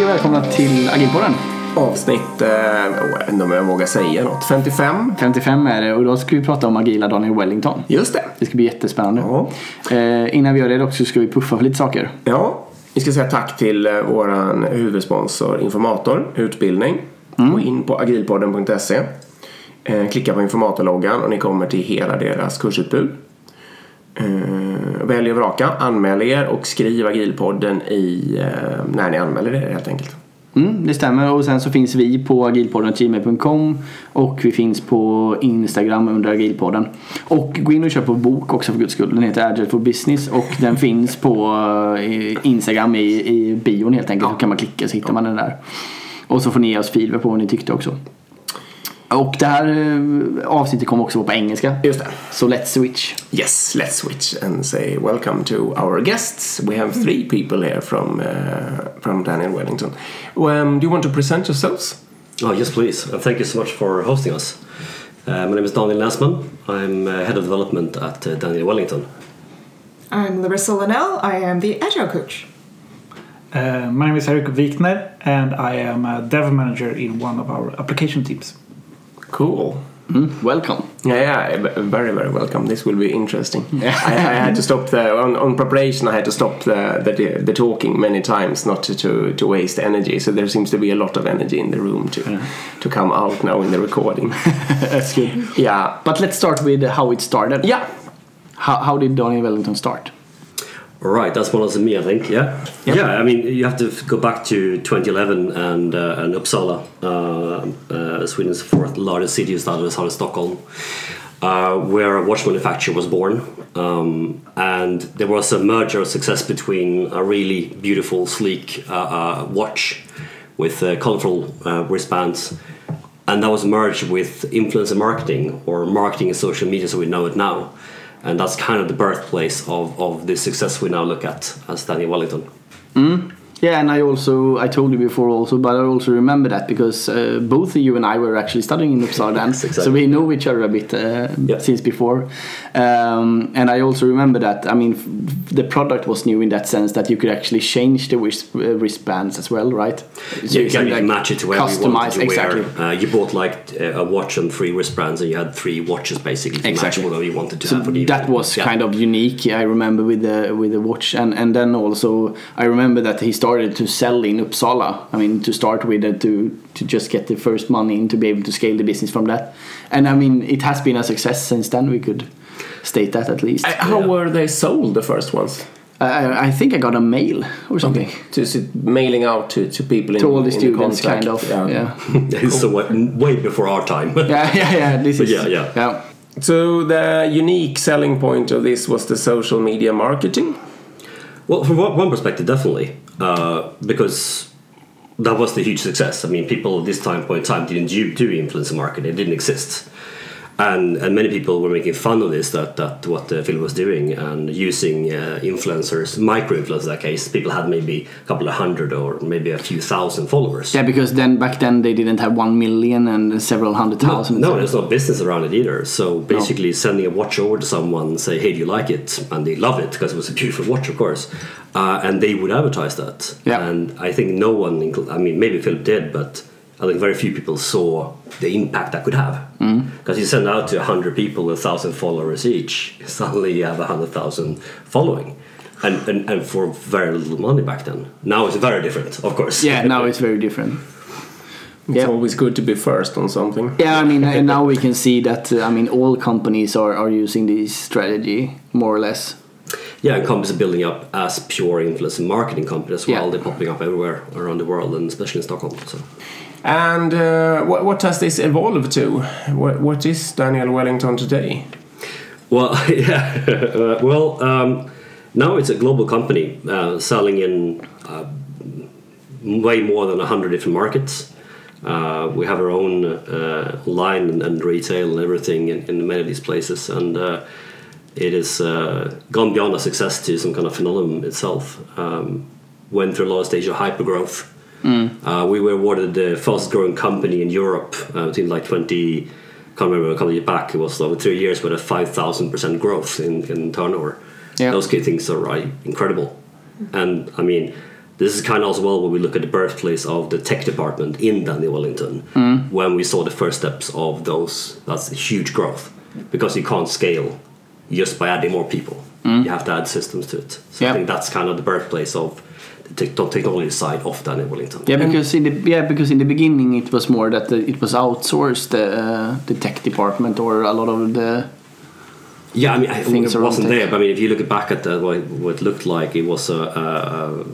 Hej och välkomna till Agilpodden. Avsnitt, eh, jag vet inte om jag vågar säga något, 55. 55 är det och då ska vi prata om agila Daniel Wellington. Just det. Det ska bli jättespännande. Ja. Eh, innan vi gör det dock så ska vi puffa för lite saker. Ja, vi ska säga tack till eh, våran huvudsponsor Informator Utbildning. Gå in på agilpodden.se. Eh, klicka på informatorloggan och ni kommer till hela deras kursutbud. Eh, välj och vraka, anmäl er och skriv agilpodden i, eh, när ni anmäler er helt enkelt. Mm, det stämmer och sen så finns vi på agilpodden.gmail.com och vi finns på Instagram under agilpodden. Och gå in och köp vår bok också för guds skull. Den heter Agile for Business och den finns på eh, Instagram i, i bion helt enkelt. Så kan man klicka så hittar man den där. Och så får ni ge oss feedback på vad ni tyckte också. Och det här eh, avsnittet kommer också vara på engelska. Just det. Så let's switch. Yes, let's switch and say welcome to our guests. We have three people here from uh, from Daniel Wellington. Um, do you want to present yourselves? Oh, yes, please. And thank you so much for hosting us. Uh, my name is Daniel Nassman. I'm uh, head of development at uh, Daniel Wellington. I'm Larissa Linnell. I am the Agile coach. Uh, my name is Eric Wikner, and I am a dev manager in one of our application teams. Cool. Mm, welcome. Yeah, yeah, very, very welcome. This will be interesting. I, I had to stop the on, on preparation. I had to stop the, the the talking many times, not to, to to waste energy. So there seems to be a lot of energy in the room to to come out now in the recording. That's good. yeah, But let's start with how it started. yeah. How, how did Daniel Wellington start? Right, that's one of me, I think. Yeah, Yep. yeah. I mean, you have to go back to 2011 and uh, and Uppsala, uh, uh, Sweden's fourth largest city, started outside of Stockholm, uh, where a watch manufacturer was born, um, and there was a merger of success between a really beautiful, sleek uh, uh, watch with uh, colorful uh, wristbands. And that was merged with influencer marketing or marketing and social media so we know it now and that's kind of the birthplace of, of the success we now look at as Daniel Wellington. Mm. Yeah, and I also I told you before also, but I also remember that because uh, both of you and I were actually studying in Uppsala Yes, exactly. so we know each other a bit uh, Yeah. since before. Um, and I also remember that I mean f- the product was new in that sense that you could actually change the wrist, uh, wristbands as well, right? So Yeah, you can like, match it to you customize it to exactly. wear. Uh, you bought like uh, a watch and three wristbands, and you had three watches basically to Exactly. match whatever you wanted to So have for that was Yeah. kind of unique. I remember with the with the watch, and and then also I remember that he started to sell in Uppsala. I mean, to start with, uh, to to just get the first money in to be able to scale the business from that. And I mean, it has been a success since then. We could state that at least. Uh, How Yeah. were they sold the first ones? I, I think I got a mail or something To is it mailing out to, to people in, to all the in students, contract? kind of. Yeah, so way, way before our time. yeah, yeah, yeah. This But is yeah, yeah. yeah. So the unique selling point of this was the social media marketing. Well, from one one perspective, definitely, uh, because that was the huge success. I mean, people at this time point in time didn't do, do influencer marketing; it didn't exist, and and many people were making fun of this that that what uh, Phil was doing and using uh, influencers, micro influencers. In that case, people had maybe a couple of hundred or maybe a few thousand followers. Yeah, because then back then they didn't have one million and several hundred No, no, there's no business around it either. So basically, sending a watch over to someone, say, "Hey, do you like it?" and they love it because it was a beautiful watch, of course, uh, and they would advertise that. Yeah. And I think no one, I mean, maybe Philip did, but I think very few people saw the impact that could have. Because you send out to hundred people with thousand followers each, suddenly you have a hundred thousand following. And, and, and for very little money back then. Now it's very different, of course. Yeah, now it's very different. It's Yeah. always good to be first on something. Yeah, I mean, and now we can see that uh, I mean all companies are, are using this strategy more or less. Yeah, and companies are building up as pure influencer marketing companies as well. Yeah. They're popping up everywhere around the world, and especially in Stockholm. So, And uh, what, what has this evolved to? What, what is Daniel Wellington today? well, yeah, uh, well, um, now it's a global company uh, selling in uh, way more than hundred different markets. Uh, we have our own line and, and retail and everything in, in many of these places, and it has gone beyond a success to some kind of phenomenon itself. Um, went through a lot of stage of hyper growth. Uh, we were awarded the fastest growing company in Europe uh, between like 20, can't remember a couple of years back, it was over three years with a 5,000% growth in, in turnover. Yeah. Those key things are right, incredible. And I mean, This is kind of as well when we look at the birthplace of the tech department in Daniel Wellington, when we saw the first steps of those. That's huge growth because you can't scale just by adding more people. You have to add systems to it. So Yeah. I think that's kind of the birthplace of the tech- technology side of Daniel Wellington. Yeah, because in the yeah because in the beginning it was more that the, it was outsourced the uh, the tech department or a lot of the Yeah, I mean, I, Things it wasn't there, but I mean, if you look back at the, what, what it looked like, it was a, a,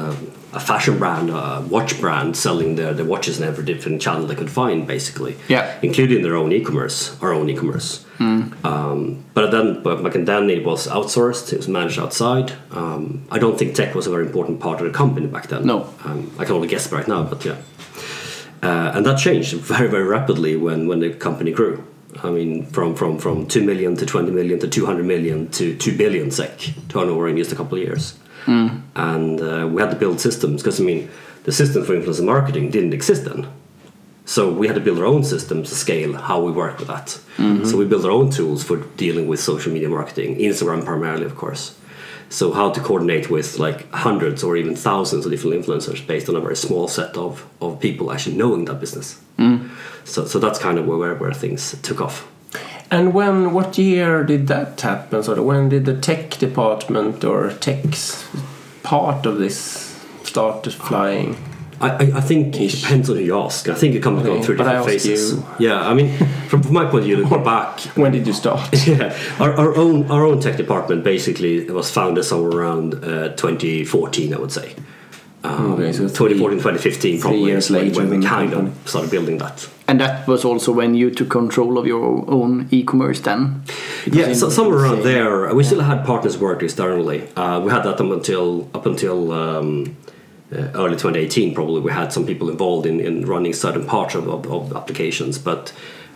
a, a fashion brand, a watch brand selling their, their watches in every different channel they could find, basically. Yeah. Including their own e-commerce, our own e-commerce. Um, but then, but back then it was outsourced. It was managed outside. Um, I don't think tech was a very important part of the company back then. No. Um, I can only guess right now, but yeah. Uh, and that changed very, very rapidly when, when the company grew. I mean, from, from, from 2 million to 20 million to 200 million to 2 billion SEK turnover in just a couple of years. And uh, we had to build systems because, I mean, the system for influencer marketing didn't exist then. So we had to build our own systems to scale how we work with that. Mm-hmm. So we built our own tools for dealing with social media marketing, Instagram primarily, of course. So how to coordinate with like hundreds or even thousands of different influencers based on a very small set of, of people actually knowing that business. Mm. So, so that's kind of where, where things took off. And when, what year did that happen? Sort of, when did the tech department or tech's part of this start flying? I, I, I think it depends on who you ask. I think it comes Okay, through different phases. you. Yeah, I mean, from, from my point of view, look back, When did you start? yeah, our, our own our own tech department basically was founded somewhere around uh, 2014, I would say. Um, Okay, so 2014, 2015, probably years is when, later when we kind company. of started building that. and that was also when you took control of your own e-commerce then. Yeah, so, somewhere around say- there. We still had partners work externally. Uh, we had that up until up until um, early 2018. Probably we had some people involved in, in running certain parts of, of, of applications, but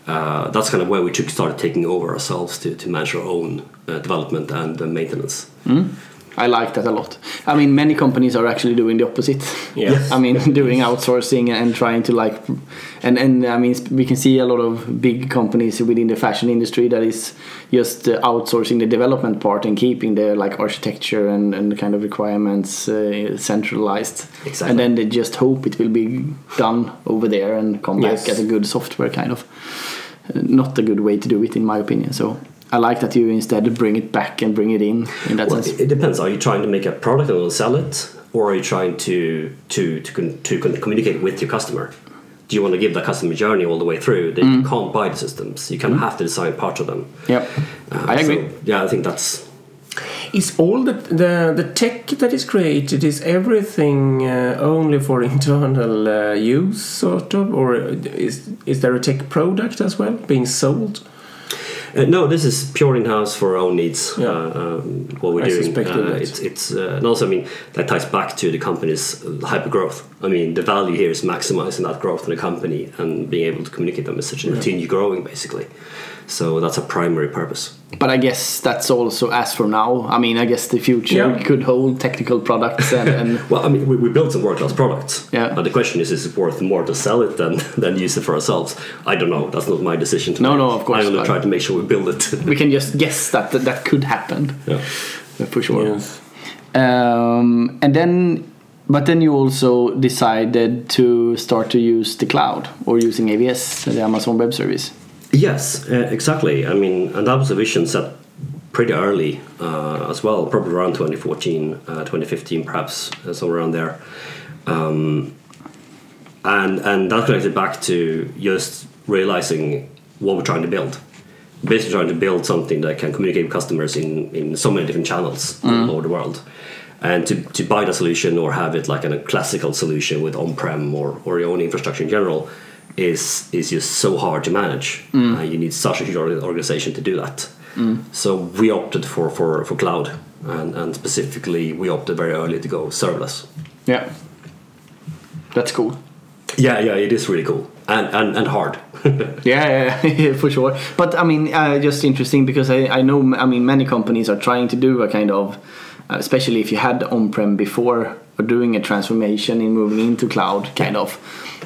uh, that's kind of where we took started taking over ourselves to, to manage our own uh, development and uh, maintenance. I like that a lot. I mean, many companies are actually doing the opposite. Yes. I mean, doing outsourcing and trying to like, and and I mean, we can see a lot of big companies within the fashion industry that is just uh, outsourcing the development part and keeping their like architecture and and kind of requirements uh, centralized. Exactly. And then they just hope it will be done over there and come Yes. back as a good software kind of. Uh, Not a good way to do it, in my opinion. So. I like that you instead bring it back and bring it in in that Well, sense. it, it depends. Are you trying to make a product and sell it, or are you trying to to to, con- to con- communicate with your customer? Do you want to give the customer journey all the way through? They can't buy the systems. You kind of have to design parts of them. Yep, Uh, I agree. so, yeah, I think that's Is all the, the the tech that is created is everything uh, only for internal uh, use, sort of, or is is there a tech product as well being sold? Uh, no, this is pure in-house for our own needs. Yeah. Uh, um, what we're I doing. suspected Uh, that. it's it's uh, and also I mean that ties back to the company's hyper growth. I mean the value here is maximizing that growth in the company and being able to communicate that message and continue growing basically. So that's a primary purpose. But I guess that's also as for now. I mean, I guess the future Yeah. could hold technical products and, and Well, I mean, we, we built some world-class products. Yeah. But the question is, is it worth more to sell it than than use it for ourselves? I don't know. That's not my decision to No, make. no, of course, I'm going to try to make sure we build it. we can just guess that that, that could happen yeah. for sure. Yes. Um, and then, but then you also decided to start to use the cloud or using AWS, the Amazon Web Service. Yes, uh, exactly. I mean, and that was a vision set pretty early uh, as well, probably around 2014, uh, 2015, perhaps uh, somewhere around there. Um, and and that connected back to just realizing what we're trying to build. Basically, trying to build something that can communicate with customers in, in so many different channels all over the world. And to, to buy the solution or have it like a classical solution with on-prem or, or your own infrastructure in general is is just so hard to manage. Uh, you need such a huge organization to do that. So we opted for, for, for cloud, and, and specifically we opted very early to go serverless. Yeah, that's cool. Yeah, yeah, it is really cool and and, and hard. Yeah, yeah, yeah, for sure. But I mean, uh, just interesting because I, I know, I mean, many companies are trying to do a kind of, uh, especially if you had on-prem before, or doing a transformation in moving into cloud, kind of,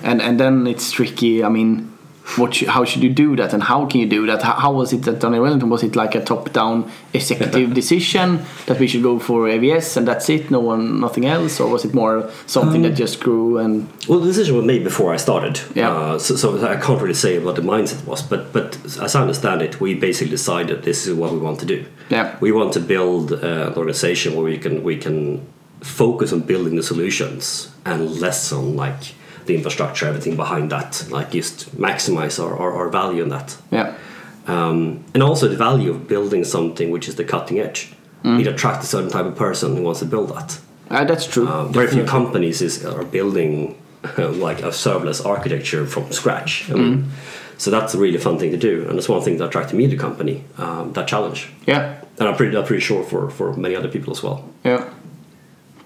and and then it's tricky. I mean, what sh- how should you do that and how can you do that? How, how was it that Daniel Wellington? Was it like a top-down executive decision that we should go for AWS and that's it, no one, nothing else, or was it more something that just grew and Well, the decision was made before I started. Yeah. Uh, so, so I can't really say what the mindset was, but but as I understand it, we basically decided this is what we want to do. Yeah. We want to build uh, an organization where we can we can focus on building the solutions and less on like the infrastructure, everything behind that. Like just maximize our, our, our value in that. yeah, Um, and also the value of building something which is the cutting edge. It attracts a certain type of person who wants to build that. uh, that's true. Uh, very few companies is, are building like a serverless architecture from scratch. I mean, So that's a really fun thing to do, and it's one thing that attracted me to the company. Um, that challenge, yeah, and I'm pretty, I'm pretty sure for for many other people as well. yeah.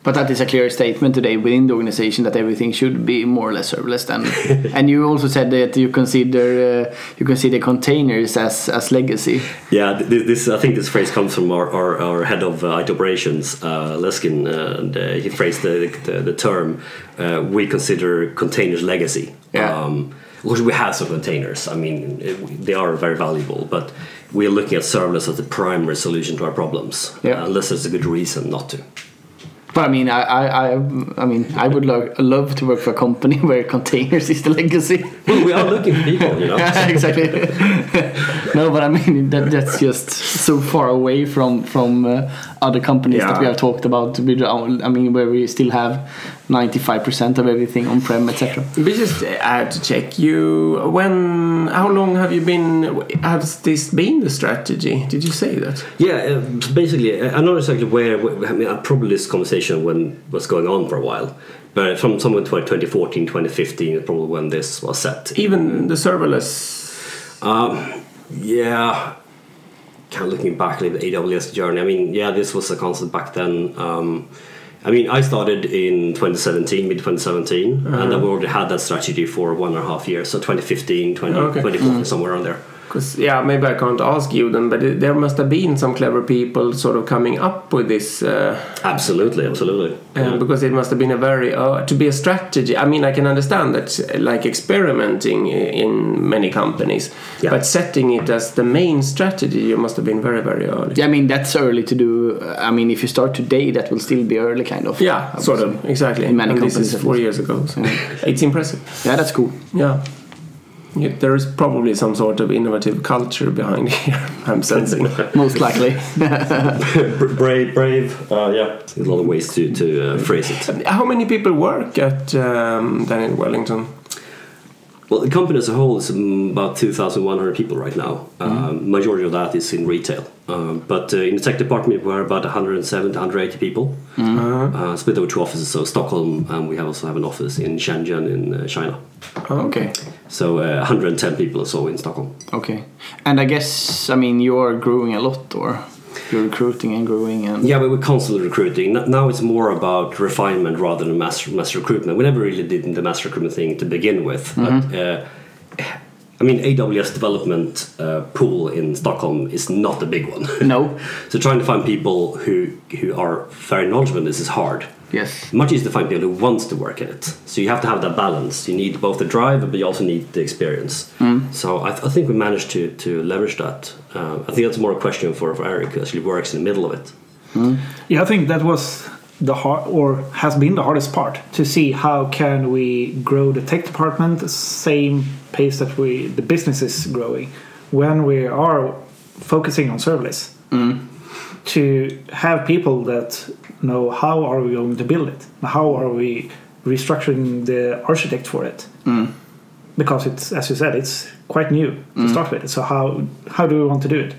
But that is a clear statement today within the organization that everything should be more or less serverless. Then, and you also said that you consider uh, you consider containers as as legacy. Yeah, this, this I think this phrase comes from our, our, our head of uh, IT operations, uh, Leskin, uh, and uh, he phrased the, the, the term uh, we consider containers legacy. Yeah. Um, of course, we have some containers. I mean, they are very valuable, but we are looking at serverless as the primary solution to our problems, Yeah. unless there's a good reason not to. But I mean, I, I, I, I mean, I would lo- love to work for a company where containers is the legacy. Well, we are looking for people, you know. yeah, exactly. no, but I mean that that's just so far away from from uh, other companies that we have talked about. I mean, where we still have ninety five percent of everything on prem, etc. But just uh, to check you, when, how long have you been? Has this been the strategy? Did you say that? Yeah, uh, basically, uh, I'm not exactly where. I mean, I probably this conversation when was going on for a while, but from somewhere in 2014, 2015, is probably when this was set. Even the serverless. Um, yeah, kind of looking back at the AWS journey. I mean, yeah, this was a concept back then. Um, I mean, I started in 2017, mid 2017, and uh-huh. then we already had that strategy for one and a half years. So 2015, 20, Okay. 2014, mm. somewhere around there. Because yeah, maybe I can't ask you then, but it, there must have been some clever people sort of coming up with this. Uh, Absolutely, absolutely. uh, because it must have been a very uh, to be a strategy. I mean, I can understand that, like experimenting in many companies, Yeah. but setting it as the main strategy, you must have been very, very early. Yeah, I mean that's early to do. I mean, if you start today, that will still be early, kind of. Yeah, sort of exactly. In many and this companies, is four years ago, so it's impressive. Yeah, that's cool. Yeah. Yeah, there is probably some sort of innovative culture behind here. I'm sensing. Most likely. Brave, brave. Uh, yeah, there's a lot of ways to to uh, phrase it. How many people work at um, Daniel Wellington? Well, the company as a whole is um, about 2,100 people right now. Um, majority of that is in retail. Um, but uh, in the tech department, we're about 170, 180 people. Uh, split over two offices, so Stockholm, and we have also have an office in Shenzhen in uh, China. okay. So uh, 110 people or so in Stockholm. Okay. And I guess I mean you are growing a lot, or you're recruiting and growing, and Yeah, but we're constantly recruiting. Now it's more about refinement rather than mass, mass recruitment. We never really did the mass recruitment thing to begin with. But, uh, I mean, AWS development uh, pool in Stockholm is not a big one. no. so trying to find people who, who are very knowledgeable in this is hard. Yes. Much easier to find people who wants to work in it. So you have to have that balance. You need both the drive, but you also need the experience. So I, th- I think we managed to, to leverage that. Uh, I think that's more a question for, for Eric, who actually works in the middle of it. Yeah, I think that was the hard or has been the hardest part to see how can we grow the tech department the same pace that we the business is growing when we are focusing on serverless. To have people that know how are we going to build it, how are we restructuring the architect for it, because it's as you said it's quite new to start with. So how how do we want to do it?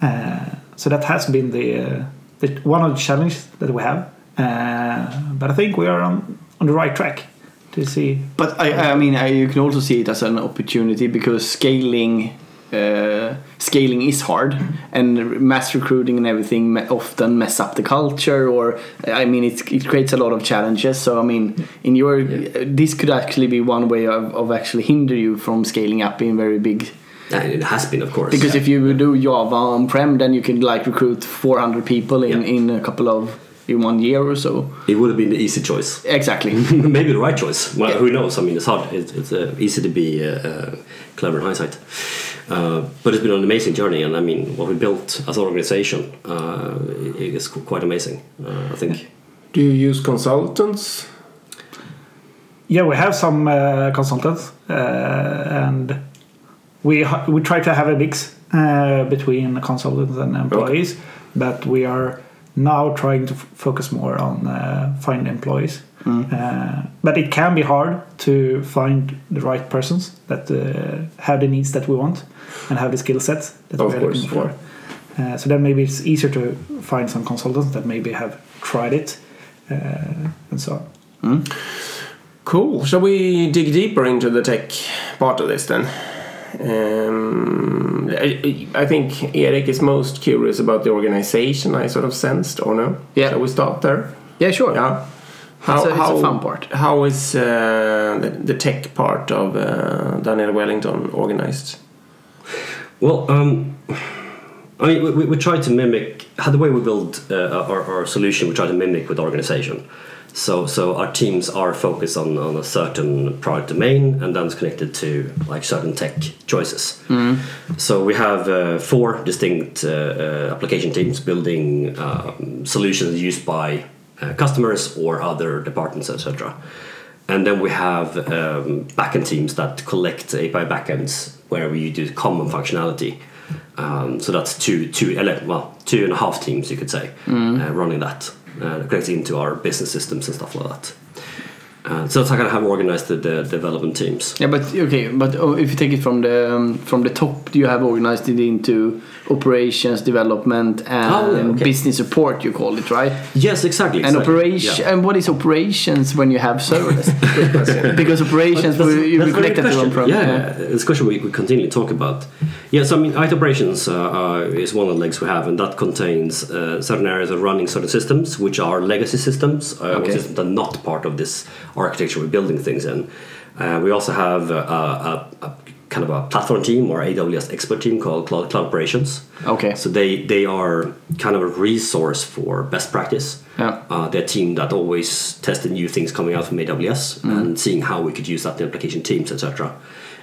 Uh, so that has been the, uh, the one of the challenges that we have. Uh, but I think we are on, on the right track to see. But I, I mean, I, you can also see it as an opportunity because scaling, uh, scaling is hard, and mass recruiting and everything often mess up the culture. Or I mean, it, it creates a lot of challenges. So I mean, in your this could actually be one way of, of actually hinder you from scaling up in very big. And it has been, of course. Because if you do Java on prem, then you can like recruit 400 people in, Yeah. in a couple of in one year or so. It would have been the easy choice. Exactly. Maybe the right choice. Well, Yeah. who knows? I mean, it's hard. It's, it's uh, easy to be uh, uh, clever in hindsight. Uh, but it's been an amazing journey, and I mean, what we built as an organization uh, is quite amazing. Uh, I think. Do you use consultants? Yeah, we have some uh, consultants, uh, and we we try to have a mix uh, between consultants and employees, but we are now trying to focus more on uh, find employees. Uh, but it can be hard to find the right persons that uh, have the needs that we want and have the skill sets that Of we are course, looking for. Uh, so then maybe it's easier to find some consultants that maybe have tried it uh, and so on. Cool. Shall we dig deeper into the tech part of this then? Um, I, I think Eric is most curious about the organization. I sort of sensed, or no? Yeah. Shall we start there? Yeah, sure. Yeah. How, It's a- it's a how, fun part. How is uh, the, the tech part of uh, Daniel Wellington organized? Well, um, I mean, we, we, we try to mimic how the way we build uh, our, our solution. We try to mimic with the organization. So, so our teams are focused on, on a certain product domain, and then it's connected to like certain tech choices. So we have uh, four distinct uh, uh, application teams building um, solutions used by uh, customers or other departments, etc. And then we have um, backend teams that collect API backends where we do common functionality. Um, so that's two, two, well, two and a half teams, you could say, uh, running that, uh, into our business systems and stuff like that. Uh, so that's how I have organized the, the development teams. Yeah, but okay, but oh, if you take it from the um, from the top, you have organized it into operations, development, and Oh, yeah, okay. business support. You call it right? Yes, exactly. And exactly. operation, Yeah. and what is operations when you have servers? because operations That's- will you that's will a very to on-prem. Yeah, yeah, a question we, we continue to talk about. Yeah, so I mean, IT operations uh, uh, is one of the legs we have, and that contains uh, certain areas of running certain systems, which are legacy systems, uh, Okay. systems that are not part of this architecture we're building things in. Uh, we also have uh, a, a, a kind of a platform team or AWS expert team called Cloud, Cloud Operations. Okay. So they they are kind of a resource for best practice. Yeah. Uh, they're a team that always tested new things coming out from AWS Mm. and seeing how we could use that in application teams, etc.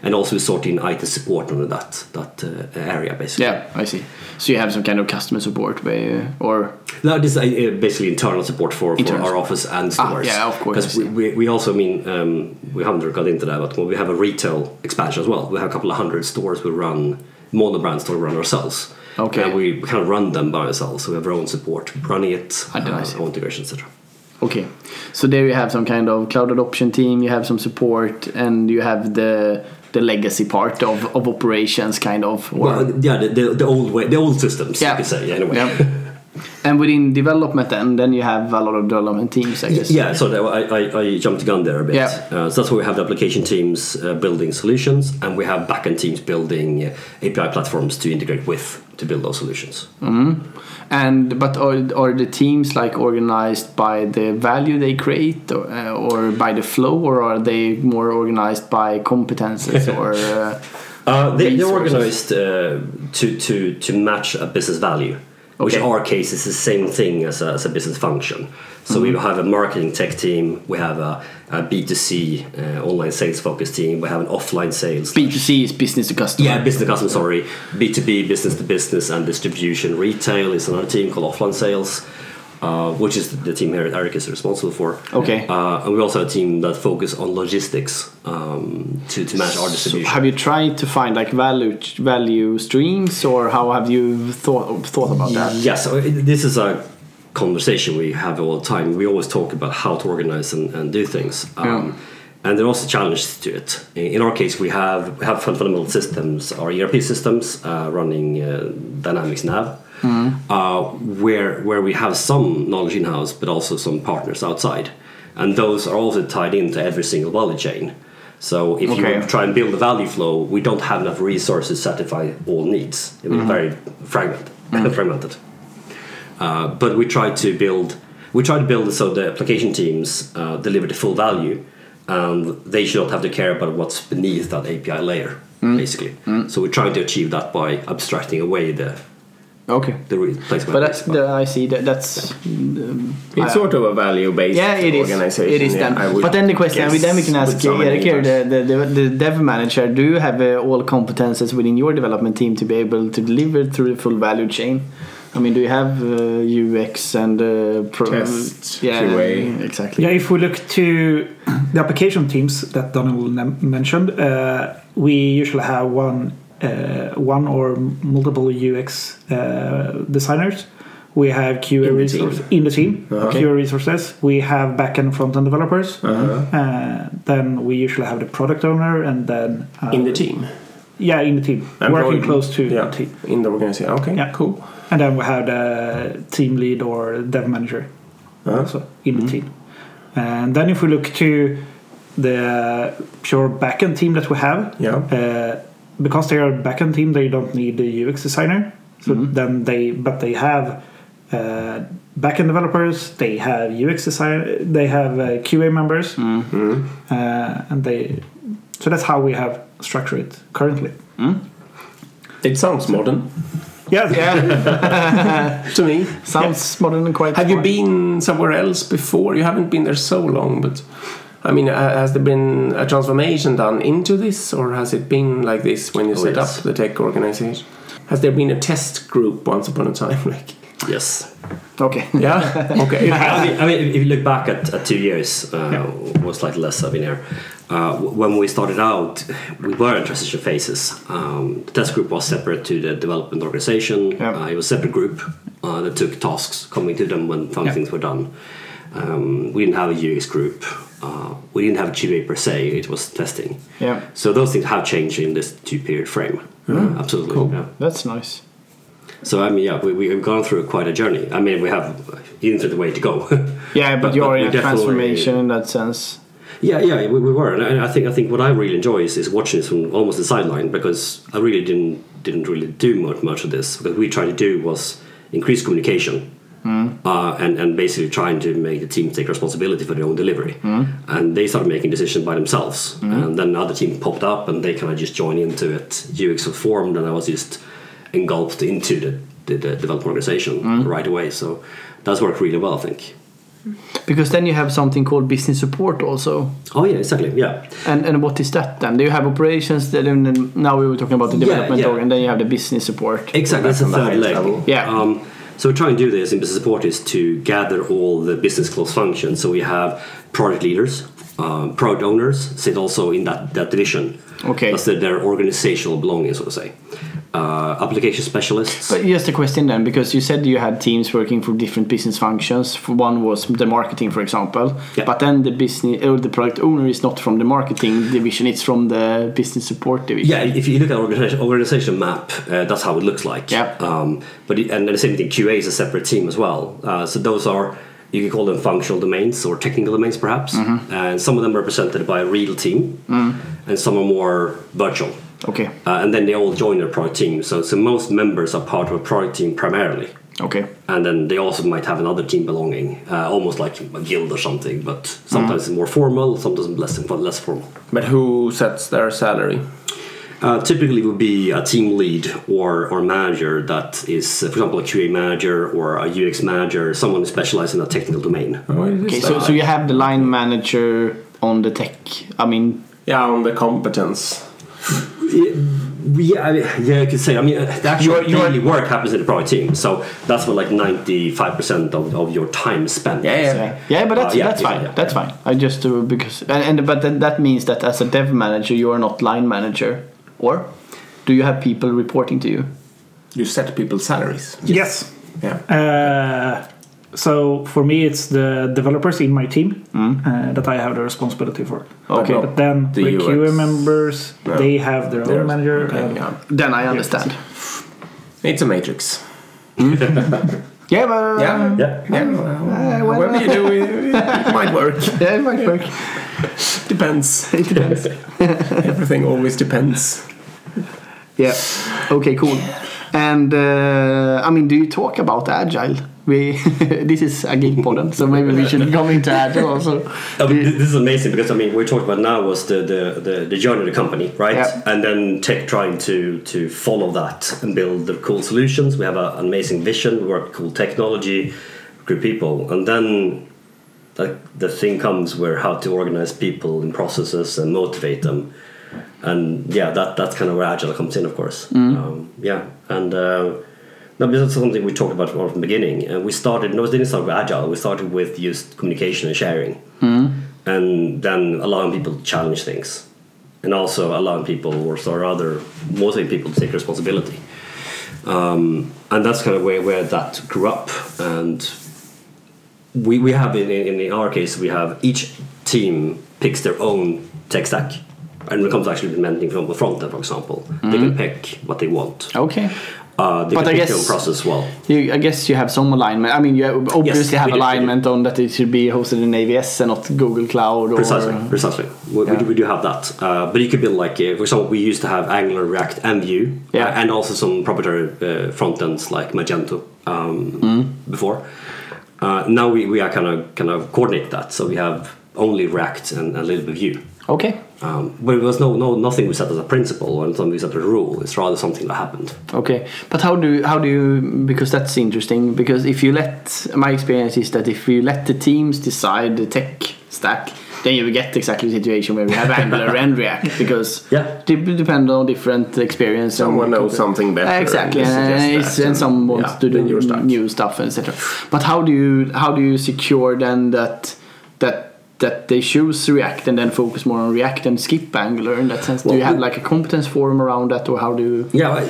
And also sorting IT support under that that uh, area basically. Yeah, I see. So you have some kind of customer support, where, or No, this is uh, basically internal support for, for our office and stores. Ah, stores. yeah, of course, Because we, we, we also mean um, we haven't got into that, but we have a retail expansion as well. We have a couple of hundred stores we run, monobrand store we run ourselves. Okay. And we kind of run them by ourselves, so we have our own support running it, Ah, uh, own integration, etc. okay. So there you have some kind of cloud adoption team. You have some support, and you have the the legacy part of, of operations, kind of. or- Well, yeah, the, the, the old way, the old systems, Yeah. you could say, anyway. Yeah. And within development, then then you have a lot of development teams, I guess. Yeah, so I, I, I jumped the gun there a bit. Yeah. Uh, so that's where we have the application teams uh, building solutions, and we have backend teams building uh, API platforms to integrate with to build those solutions. Mm-hmm. And but are, are the teams like organized by the value they create, or, uh, or by the flow, or are they more organized by competences or? Uh, Uh, they, they're organized uh, to, to, to match a business value, which in our case is the same thing as a, as a business function. So we have a marketing tech team, we have a, a B2C uh, online sales focus team, we have an offline sales. B2C is business to customer. Yeah, business to customer, sorry. B2B, business to business, and distribution. Retail is another team called Offline Sales, uh, which is the team here that Eric is responsible for. Okay. Uh, and we also have a team that focus on logistics um, to, to manage our So distribution. have you tried to find like value value streams, or how have you thought thought about that? Yes, so this is a conversation we have all the time. We always talk about how to organize and, and do things. Um, Yeah. And there are also challenges to it. In in our case, we have we have fundamental systems, our ERP systems uh, running uh, Dynamics Nav, uh, where where we have some knowledge in house, but also some partners outside, and those are also tied into every single value chain. So if Okay. you try and build a value flow, we don't have enough resources to satisfy all needs. It will be very fragmented. fragmented. Uh, but we try to build we try to build so the application teams uh, deliver the full value and they should not have to care about what's beneath that API layer basically so we're trying to achieve that by abstracting away the Okay. the real place. But that's the, I see that that's um, It's I- sort of a value-based yeah, it is. It is yeah, then. I But then the question, guess, then we can ask so many Erik here, the, the, the, the dev manager. Do you have uh, all competences within your development team to be able to deliver through the full value chain? I mean, do you have uh, UX and uh, pro- Test, yeah, QA. Exactly. Yeah, if we look to the application teams that Donald mentioned, uh, we usually have one, one or multiple UX uh, designers. We have QA In resources in the team. Uh-huh. QA resources. We have back and front end developers. Uh-huh. Uh, then we usually have the product owner, and then uh, in the team. yeah, in the team, And working pro- close to yeah, the team. in the organization. Okay, Yeah. cool. And then we have the team lead or dev manager Uh-huh. also in the team. And then if we look to the pure backend team that we have, Yeah. uh, because they are a backend team, they don't need the UX designer. So then they, but they have uh, backend developers, they have UX design, they have uh, QA members, uh, and they. So that's how we have structured it currently. It sounds modern Yeah, Yeah, to me. sounds modern and quite. Have you been somewhere else before? You haven't been there so long, but I mean, ha- has there been a transformation done into this, or has it been like this when you Oh, set yes. up the tech organization? Has there been a test group once upon a time? Like, yes. Okay. yeah, okay. I mean, I mean, if you look back at, at two years, uh, or slightly less, I've been here. Uh, when we started out, we were in transition phases. Um, the test group was separate to the development organization. Yeah. Uh, it was a separate group uh, that took tasks coming to them when some Yeah. things were done. Um, we didn't have a UX group. Uh, we didn't have QA per se. It was testing. Yeah, So those things have changed in this two-period frame. Uh, absolutely. Cool. Yeah. that's nice. So I mean, yeah, we, we've gone through quite a journey. I mean, we have the way to go. Yeah, but, But- you're but in a transformation in that sense. Yeah, yeah, we, we were, and I, I think I think what I really enjoy is, is watching this from almost the sideline because I really didn't didn't really do much much of this. What we tried to do was increase communication uh, and and basically trying to make the team take responsibility for their own delivery. And they started making decisions by themselves, and then another team popped up and they kind of just joined into it. UX was formed, and I was just engulfed into the the, the development organization right away. So that's worked really well, I think. Because then you have something called business support also. Oh yeah, exactly. Yeah. And and what is that then? Do you have operations? That, and then now we were talking about the development yeah. org, and then you have the business support. Exactly, that's the third leg. level. Yeah. Um, so we try and do this in business support is to gather all the business close functions. So we have product leaders, um, product owners sit also in that, that division. Okay. That's their, their organizational belonging, so to say. Uh, application specialists. But just a question then, because you said you had teams working for different business functions. For one was the marketing, for example. Yeah. But then the business or the product owner is not from the marketing division; it's from the business support division. Yeah, if you look at organization, organization map, uh, that's how it looks like. Yeah. Um, but and the same thing, QA is a separate team as well. Uh, so those are you could call them functional domains or technical domains, perhaps. Mm-hmm. And some of them are represented by a real team, and some are more virtual. Okay. Uh, and then they all join their product team. So, so most members are part of a product team primarily. Okay. And then they also might have another team belonging, uh, almost like a guild or something. But sometimes it's more formal, sometimes less less formal. But who sets their salary? Uh, typically, it would be a team lead or or manager that is, uh, for example, a QA manager or a UX manager, someone who specializes in a technical domain. Oh, Okay. So so you have the line manager on the tech. I mean, yeah, on the competence. Yeah, I mean, yeah, you could say. I mean, uh, the actual You're- you're- daily work happens in the product team, so that's what like ninety-five percent of, of your time spent. Yeah, yeah. yeah, yeah, but that's Uh, yeah, that's yeah, fine. yeah, that's fine. I just do because and, and but then that means that as a dev manager, you are not line manager, or do you have people reporting to you? You set people's salaries. Yes. Yeah. Uh, so for me, it's the developers in my team uh, that I have the responsibility for. Okay. But But then The the, UX. QA members, No. they have their There's- own manager. okay, and- yeah. Then I understand. It's a matrix. Yeah, but Yeah. Yeah. Yeah. well, However you do it, it might work. yeah, it might work. Depends. It depends. Everything always depends. yeah. Okay. Cool. And uh, I mean, do you talk about agile we this is Agile Podden, so maybe we should come into Agile also. I mean, this is amazing because I mean, we talked about now was the the, the, the journey of the company, right? Yeah. And then tech trying to to follow that and build the cool solutions. We have a, an amazing vision. We work with cool technology, great people, and then the, the thing comes where how to organize people in processes and motivate them. And yeah, that that's kind of where agile comes in, of course. Um, yeah, and. Uh, no, but that's something we talked about from the beginning. And we started, no, it didn't start with agile. We started with just communication and sharing, and then allowing people to challenge things, and also allowing people or or other motivating people to take responsibility. Um, and that's kind of where, where that grew up. And we, we have in, in, in our case we have each team picks their own tech stack. And when it comes to actually implementing from the front end, for example, they can pick what they want. Okay. Uh, they But can I pick their own guess- process as well. You, I guess you have some alignment. I mean, you obviously Yes, have do, alignment on that it should be hosted in AWS and not Google Cloud. Or, Precisely, precisely. We, we, do, we do have that. Uh, but you could build like, uh, for example, we used to have Angular, React, and Vue, Yeah. and also some proprietary uh, front ends like Magento um, Mm. before. Uh, now we, we are kind of kind of coordinate that, so we have only React and a little bit Vue. Okay. Um, but it was no, no nothing we set as a principle or something we set as a rule. It's rather something that happened. Okay, but how do how do you because that's interesting because if you let my experience is that if you let the teams decide the tech stack, then you will get exactly the situation where we have Angular and React because Yeah. they depend on different experience. Someone and- knows something better. Exactly, and and, suggests it's- and some wants yeah, to do then you're new stuff, etc. But how do you how do you secure then that that that they choose React and then focus more on React and skip Angular in that sense? do Well, you have like a competence forum around that, or how do you? Yeah, I-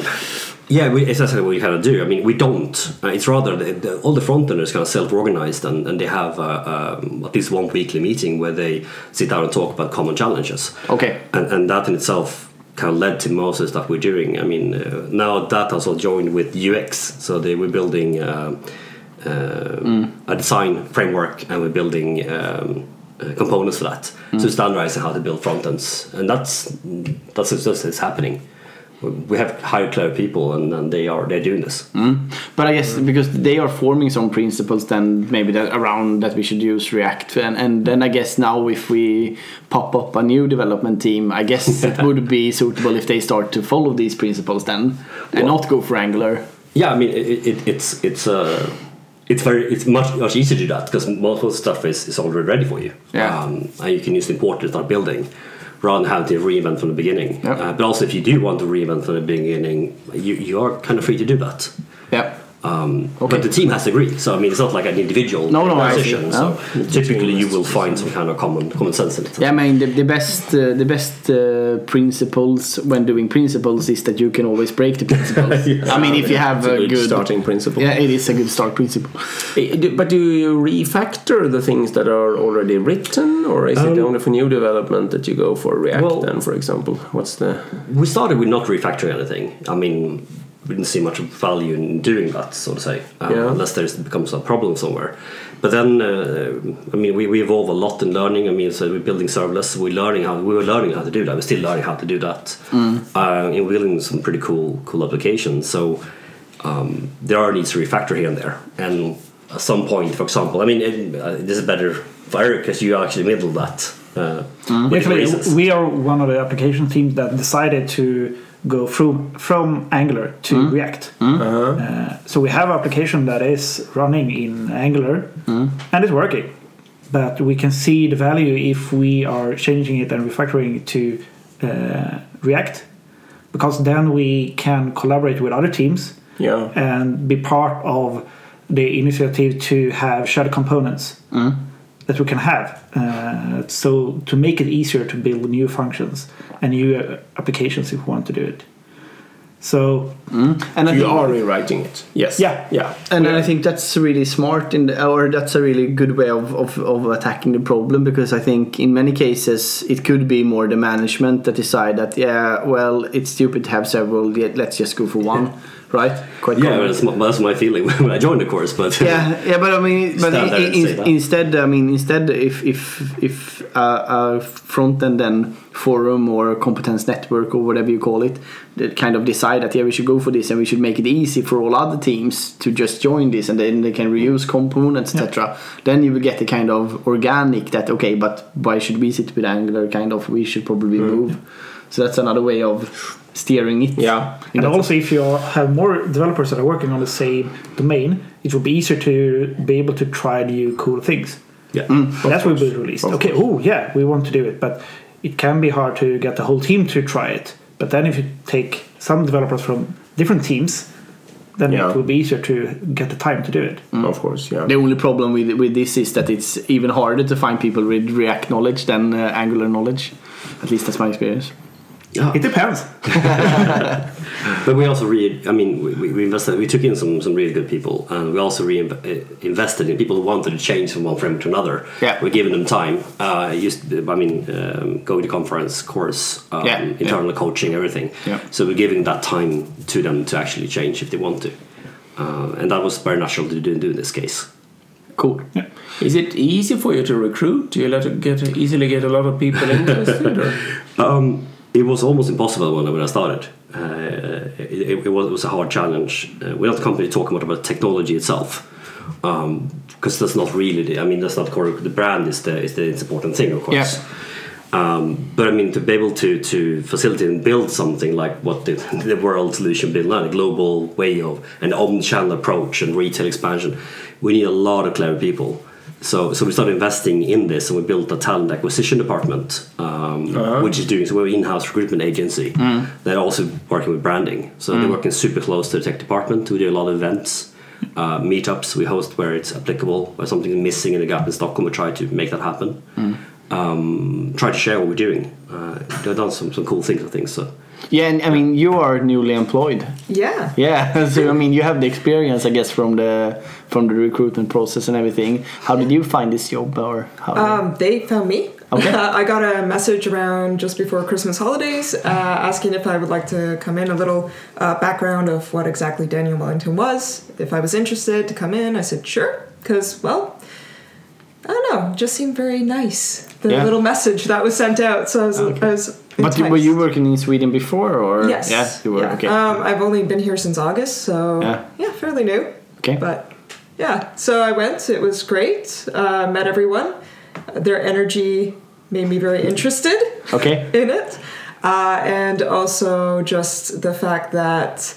yeah, we, it's essentially what we kind of do. I mean, we don't. Uh, it's rather the, the, all the front enders kind of self-organized, and, and they have uh, um, at least one weekly meeting where they sit down and talk about common challenges. Okay. and, and that in itself kind of led to most of the stuff we're doing. I mean, uh, now that also joined with UX, so they were building um, uh, a design framework, and we're building um, uh, components for that. So standardizing how to build front ends, and that's that's just it's happening. We have hired clever people, and, and they are they're doing this. But I guess because they are forming some principles, then maybe that around that we should use React, and, and then I guess now if we pop up a new development team, I guess it would be suitable if they start to follow these principles then, and Well- not go for Angular. Yeah, I mean, it, it, it's it's uh, it's very it's much much easier to do that because most of the stuff is, is already ready for you. Yeah. Um, and you can just import it and start building, rather than having to reinvent from the beginning. Yeah. Uh, but also, if you do want to reinvent from the beginning, you you are kind of free to do that. Yeah. Um, Okay. But the team has to agree. So I mean, it's not like an individual No, no, I see. decision. So No. typically, you will find some kind of common common sense in it. Yeah, I mean the, the best uh, the best uh, principles when doing principles is that you can always break the principles. I mean, if you have It's a a good good starting principle. Yeah, it is a good start principle. But do you refactor the things that are already written, or is it Um, only for new development that you go for React? well- then, for example, what's the We started with not refactoring anything. I mean, we didn't see much value in doing that, so to say, um, Yeah. unless there becomes a problem somewhere. But then, uh, I mean, we, we evolve a lot in learning. I mean, so we're building serverless. We're learning how we were learning how to do that. We're still learning how to do that. Uh, and we're building some pretty cool cool applications. So um, there are needs to refactor here and there. And at some point, for example, I mean, it, uh, this is better for Eric because you actually middle that. Uh, with Actually, reasons. we are one of the application teams that decided to go from from Angular to hmm? React. Hmm? Uh-huh. Uh, so we have application that is running in Angular. Hmm? And it's working, but we can see the value if we are changing it and refactoring it to uh, React, because then we can collaborate with other teams yeah? and be part of the initiative to have shared components that we can have. Uh, so to make it easier to build new functions and new uh, applications if we want to do it. So And I You are rewriting it. Yes. Yeah. Yeah. And I think that's really smart, in the, or that's a really good way of, of, of attacking the problem because I think in many cases it could be more the management that decide that yeah, well, it's stupid to have several. Let's just go for one. Right? Quite Yeah, that's my, that's my feeling when I joined the course. But yeah, yeah, but I mean, but in, in- instead, I mean, instead, if if if uh, a front end then forum or a competence network or whatever you call it, that kind of decide that yeah, we should go for this and we should make it easy for all other teams to just join this and then they can reuse components, etc. Then you will get the kind of organic that okay, but why should we sit with Angular? Kind of, we should probably move. So that's another way of steering it. Yeah. And that also, if you have more developers that are working on the same domain, it will be easier to be able to try new cool things. yeah, That's what we released. Okay, oh yeah, we want to do it, but it can be hard to get the whole team to try it. But then if you take some developers from different teams, then Yeah. it will be easier to get the time to do it. Of course, yeah. The only problem with with this is that it's even harder to find people with React knowledge than uh, Angular knowledge. At least that's my experience. It depends. But we also re I mean, we, we- we invested. We took in some some really good people, and we also re invested in people who wanted to change from one framework to another. Yeah. we're giving them time. Uh, used, I mean, um, going to conference, course, um, Yeah, internal coaching, everything. Yeah. So we're giving that time to them to actually change if they want to, uh, and that was very natural to do, do in this case. Cool. Yeah. Is it easy for you to recruit? Do you let it get easily get a lot of people interested? Or? Um, it was almost impossible when, when I started. Uh, it, it, was, it was a hard challenge. Uh, we're not company talking about technology itself, because that's not really. The, I mean, that's not core. The brand is the is the important thing, of course. Um, but I mean, to be able to to facilitate and build something like what the, the world solution built now, a global way of an omnichannel approach and retail expansion, we need a lot of clever people. So, so we started investing in this, and we built a talent acquisition department, um, which is doing so we're an in-house recruitment agency. They're also working with branding, so they're working super close to the tech department. We do a lot of events, uh, meetups we host where it's applicable, where something's missing in a gap in Stockholm. We try to make that happen. Um, try to share what we're doing. Uh, they've done some, some cool things, I think. So Yeah, and I mean, you are newly employed. Yeah. Yeah, so I mean, you have the experience, I guess, from the from the recruitment process and everything. How did you find this job, or how? Um, they found me. Okay. I got a message around just before Christmas holidays uh, asking if I would like to come in, a little uh, background of what exactly Daniel Wellington was. If I was interested to come in, I said sure, because, well, I don't know, just seemed very nice. The Yeah. little message that was sent out, so I was, I was but you- were you working in Sweden before, or Yes. Yeah, you were. yeah. Okay. Um, I've only been here since August, so Yeah. yeah, fairly new. okay. But yeah, so I went. It was great. Uh, met everyone. Their energy made me very interested okay. in it, uh, and also just the fact that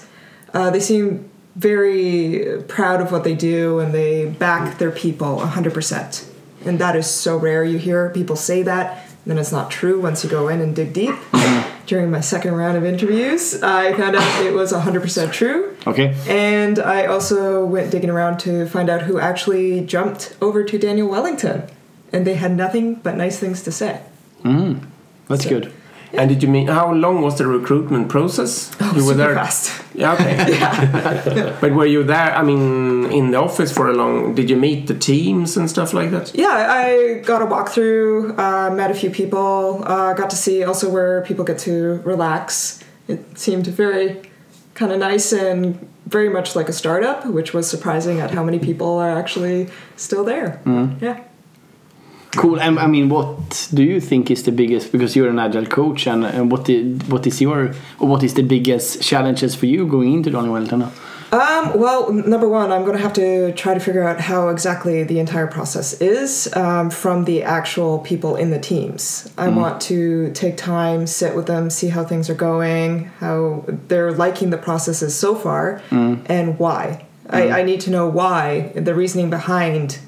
uh, they seem very proud of what they do and they back their people hundred percent. And that is so rare. You hear people say that, then it's not true once you go in and dig deep. Mm-hmm. During my second round of interviews, I found out it was 100% true. Okay. And I also went digging around to find out who actually jumped over to Daniel Wellington. And they had nothing but nice things to say. Mm-hmm. That's good. And did you mean how long was the recruitment process? Oh, you were super there. fast. Yeah, okay. but were you there? I mean, in the office for a long? Did you meet the teams and stuff like that? Yeah, I got a walkthrough, uh, met a few people, uh, got to see also where people get to relax. It seemed very kind of nice and very much like a startup, which was surprising at how many people are actually still there. Yeah. Cool. And I mean, what do you think is the biggest? Because you're an agile coach, and, and what did, what is your or what is the biggest challenges for you going into Daniel Wellington? Um, well, number one, I'm going to have to try to figure out how exactly the entire process is um, from the actual people in the teams. I want to take time, sit with them, see how things are going, how they're liking the processes so far, and why. I, I need to know why, the reasoning behind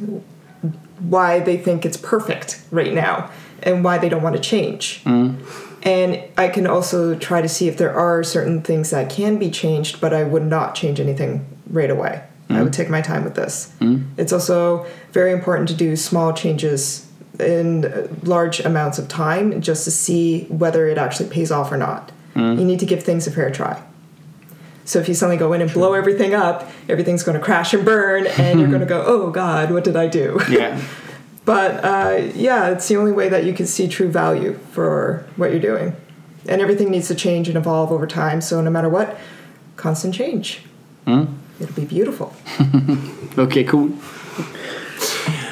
why they think it's perfect right now, and why they don't want to change. And I can also try to see if there are certain things that can be changed, but I would not change anything right away. I would take my time with this. It's also very important to do small changes in large amounts of time just to see whether it actually pays off or not. You need to give things a fair try. So if you suddenly go in and blow everything up, everything's going to crash and burn, and you're going to go, "Oh God, what did I do?" Yeah. But uh, yeah, it's the only way that you can see true value for what you're doing. And everything needs to change and evolve over time. So no matter what, constant change. It'll be beautiful. Okay, cool.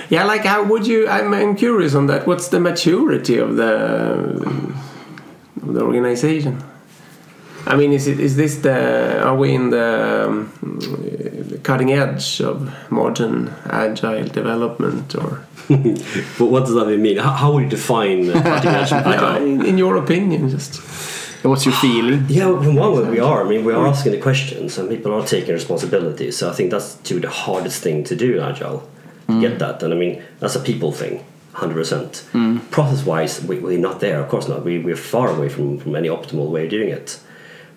Yeah, like how would you? I'm, I'm curious on that. What's the maturity of the of the organization? I mean, is it is this the? Are we in the, um, the cutting edge of modern agile development, or But what does that even mean? How, how would you define cutting edge and Yeah, agile? in, in your opinion, just What's your feeling? Yeah, well, from one way we are. I mean, we are mm. asking the questions, and people are taking responsibility. So I think that's to the hardest thing to do in agile. to Get mm. that, and I mean that's a people thing, hundred percent. Mm. Process-wise, we, we're not there. Of course not. We we're far away from from any optimal way of doing it.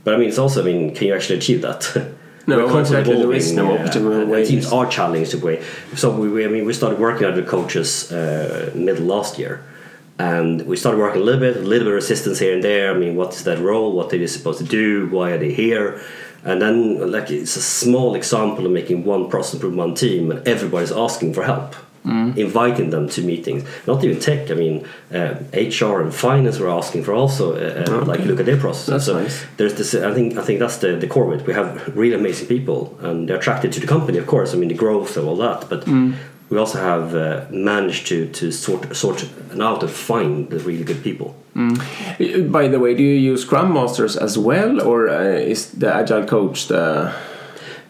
But I mean, it's also. I mean, can you actually achieve that? No, We're constantly exactly. There is no optimal and- way. Teams are challenged to way. So we, we, I mean, we started working out with coaches uh, middle last year, and we started working a little bit, a little bit of resistance here and there. I mean, what is that role? What are they supposed to do? Why are they here? And then, like, it's a small example of making one process improve one team, and everybody's asking for help, inviting them to meetings. Not even tech. I mean, uh, HR and finance were asking for also, uh, uh, like, look at their processes. That's so nice. there's this. I think I think that's the the core of it. We have really amazing people, and they're attracted to the company, of course. I mean, the growth and all that, but. We also have uh, managed to, to sort sort out and find the really good people. By the way, do you use Scrum Masters as well, or uh, is the agile coach the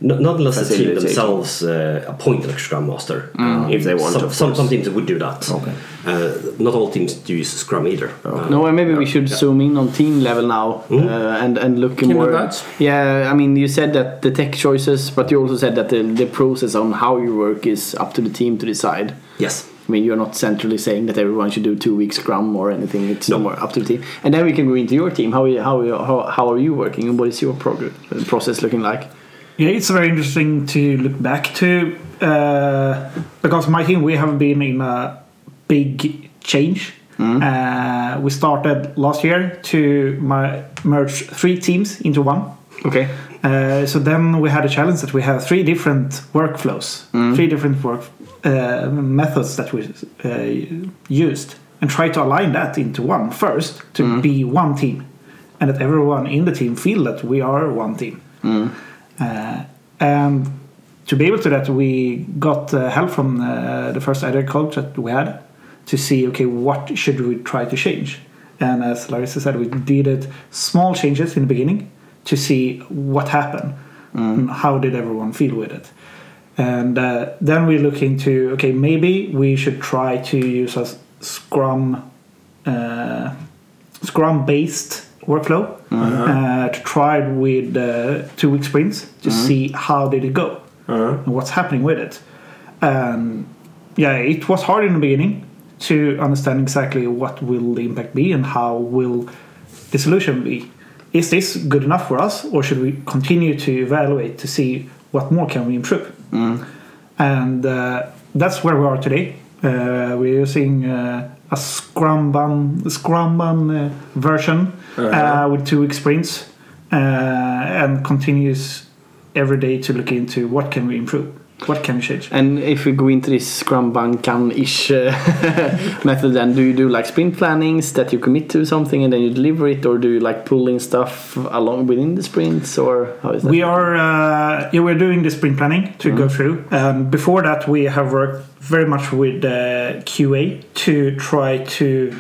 Not, not unless the team themselves uh, appoint a scrum master. Um, If they want, some, of some, some teams would do that. Okay. Uh, not all teams do use Scrum either. Uh, No, and maybe we should zoom in on team level now uh, and and look Can more. that. Yeah, I mean, you said that the tech choices, but you also said that the, the process on how you work is up to the team to decide. yes. I mean, you're not centrally saying that everyone should do two weeks Scrum or anything. It's No. more up to the team. And then we can go into your team. How you- how you- how, how are you working, and what is your progress, process looking like? Yeah, it's very interesting to look back to uh, because my team we have been in a big change. Uh, we started last year to my, merge three teams into one. Okay. Uh, so then we had a challenge that we have three different workflows, three different work uh, methods that we uh, used, and try to align that into one first to be one team, and that everyone in the team feel that we are one team. Uh, and to be able to that, we got uh, help from uh, the first agile coach that we had to see okay what should we try to change. And as Larissa said, we did it small changes in the beginning to see what happened and how did everyone feel with it. And uh, then we look into okay maybe we should try to use a Scrum uh, Scrum based workflow uh, to try it with uh, two week sprints to see how did it go and what's happening with it. Um, yeah, it was hard in the beginning to understand exactly what will the impact be and how will the solution be. Is this good enough for us, or should we continue to evaluate to see what more can we improve? And uh, that's where we are today. Uh, we're using uh, a Scrumban, Scrumban uh, version uh, with two week sprints uh, and continues every day to look into what can we improve, what can we change. And if we go into this Scrum Kanban-ish uh, method, then do you do like sprint plannings that you commit to something and then you deliver it, or do you like pulling stuff along within the sprints, or how is that? We are uh, yeah we're doing the sprint planning to go through. Um, before that, we have worked very much with uh, QA to try to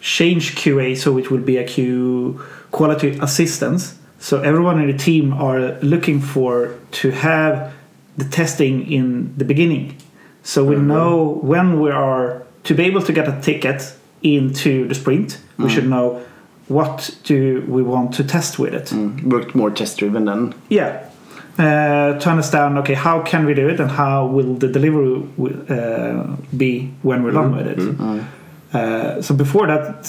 change QA so it will be a Q quality assistance. So everyone in the team are looking for to have the testing in the beginning, so we know when we are to be able to get a ticket into the sprint. We should know what do we want to test with it. worked more test driven then. Yeah. Uh, to understand, okay, how can we do it and how will the delivery wi- uh, be when we're done with it? Uh, so before that,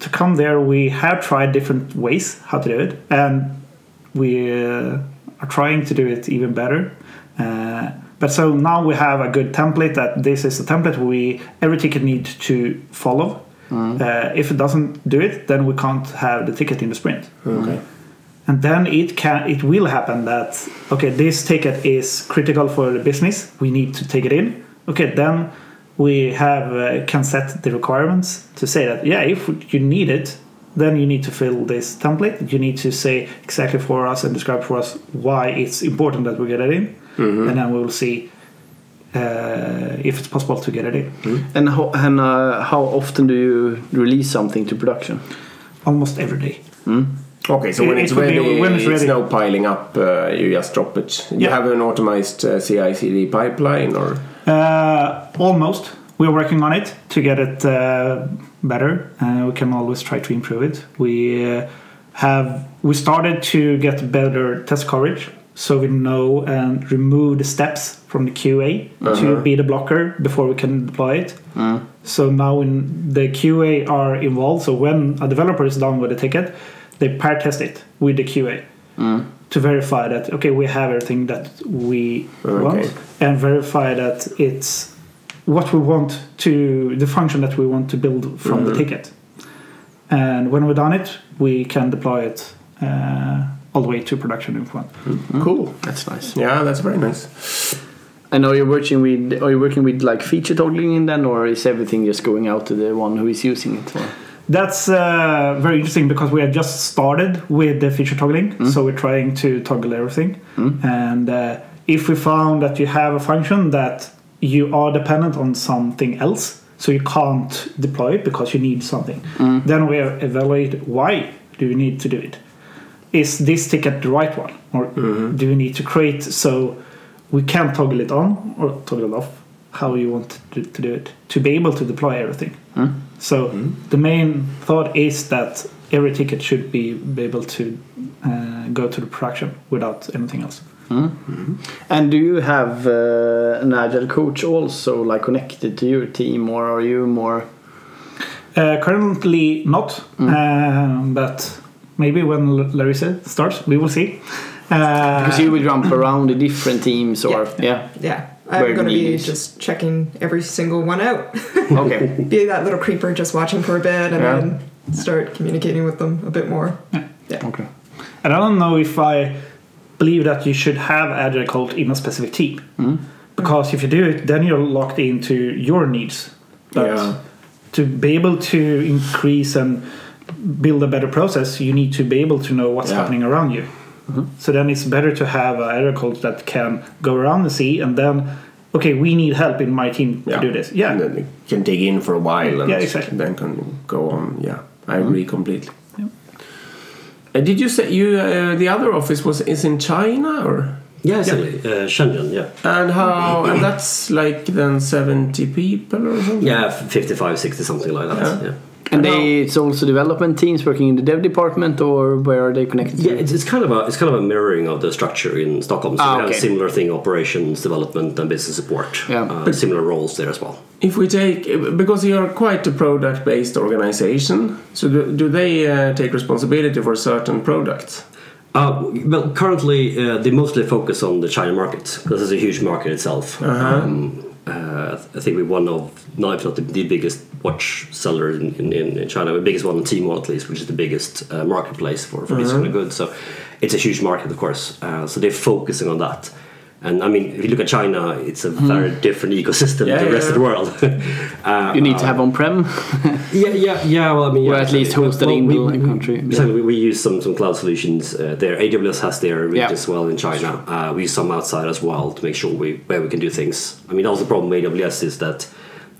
to come there, we have tried different ways how to do it, and we uh, are trying to do it even better. Uh, but so now we have a good template that this is the template we every ticket needs to follow. Uh, if it doesn't do it, then we can't have the ticket in the sprint Okay. and then it can it will happen that okay this ticket is critical for the business we need to take it in okay then we have uh, can set the requirements to say that yeah if you need it then you need to fill this template. You need to say exactly for us and describe for us why it's important that we get it in, Mm-hmm. and then we will see uh, if it's possible to get it in. And how, and uh, how often do you release something to production? Almost every day. Okay, so when It it's be ready, when it's it's no piling up. Uh, you just drop it. You Yeah. have an automated uh, CI/CD pipeline, or Uh, almost. We're working on it to get it uh, better. Uh, we can always try to improve it. We uh, have we started to get better test coverage, so we know and remove the steps from the QA to uh-huh. be the blocker before we can deploy it. Uh-huh. So now in the QA are involved, so when a developer is done with the ticket, they pair test it with the QA uh-huh. to verify that okay we have everything that we want and verify that it's what we want to the function that we want to build from the ticket. And when we're done it we can deploy it uh, all the way to production if we want cool. That's nice. Yeah, that's very nice. And are you working with are you working with like feature toggling in then, or is everything just going out to the one who is using it? Or? That's uh, very interesting because we have just started with the feature toggling, so we're trying to toggle everything. And uh, if we found that you have a function that you are dependent on something else, so you can't deploy it because you need something, then we evaluate why do you need to do it. Is this ticket the right one, or do we need to create so we can toggle it on or toggle it off? How you want to, to do it to be able to deploy everything. So the main thought is that every ticket should be, be able to uh, go to the production without anything else. And do you have uh, an agile coach also like connected to your team, or are you more? Uh, currently not, um, but maybe when L- Larissa starts, we will see. Uh, Because you will jump around the different teams, or yeah, Yeah. Where I'm going to be just checking every single one out. okay. be that little creeper just watching for a bit and Yeah. then start communicating with them a bit more. Yeah. Okay. And I don't know if I believe that you should have agile coach in a specific team, because if you do it, then you're locked into your needs. But Yeah. to be able to increase and build a better process, you need to be able to know what's Yeah. happening around you. So then it's better to have an agile coach that can go around and see, and then, okay, we need help in my team Yeah. to do this. Yeah, And then you can dig in for a while and Yeah, exactly. then can go on. Yeah, I agree completely. Uh, did you say you uh, the other office was is in China or? Yeah, exactly. Uh, Shenzhen, yeah. And how? and that's like then seventy people or something. Yeah, 55, 60, something like that. Yeah. Yeah. And they, it's also development teams working in the dev department, or where are they connected? Yeah, to? it's, it's kind of a it's kind of a mirroring of the structure in Stockholm. So Ah, we have okay. a similar thing: operations, development, and business support. Yeah. uh, similar roles there as well. If we take because you are quite a product based organization, so do, do they uh, take responsibility for certain products? Uh, well, currently uh, they mostly focus on the China market because it's a huge market itself. Uh Um, uh, I think we're one of, not if not the, the biggest watch seller in, in, in China, the biggest one on Tmall at least, which is the biggest uh, marketplace for, for these kind of goods. So it's a huge market, of course. Uh, so they're focusing on that. And I mean, if you look at China, it's a very different ecosystem Yeah, to the rest yeah. of the world. uh, You need to have on-prem. yeah, yeah, yeah. Well, I mean, Or at least hosted in we, the country, Exactly. yeah. We, we use some some cloud solutions uh, there. AWS has their reach Yeah. as well in China. Uh, we use some outside as well to make sure we where we can do things. I mean, also the problem with AWS is that.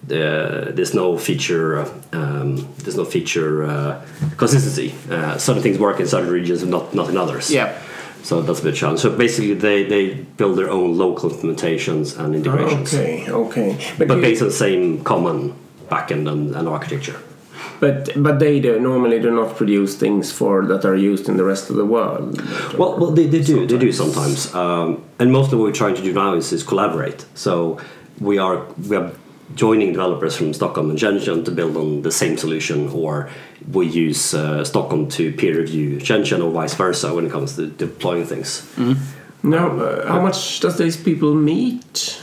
Uh, there's no feature. Uh, um, there's no feature uh, consistency. Uh, certain things work in certain regions, and not not in others. Yeah. So that's a bit challenge. So basically, they, they build their own local implementations and integrations, Okay, okay. But, but you- based on the same common backend and, and architecture. but but they do, normally do not produce things for that are used in the rest of the world. Well, well, they, they do. They do sometimes, um, and mostly what we're trying to do now is, is collaborate. So we are we are joining developers from Stockholm and Shenzhen to build on the same solution, or we use uh, Stockholm to peer review Shenzhen, or vice versa when it comes to deploying things. Now, uh, how much does these people meet?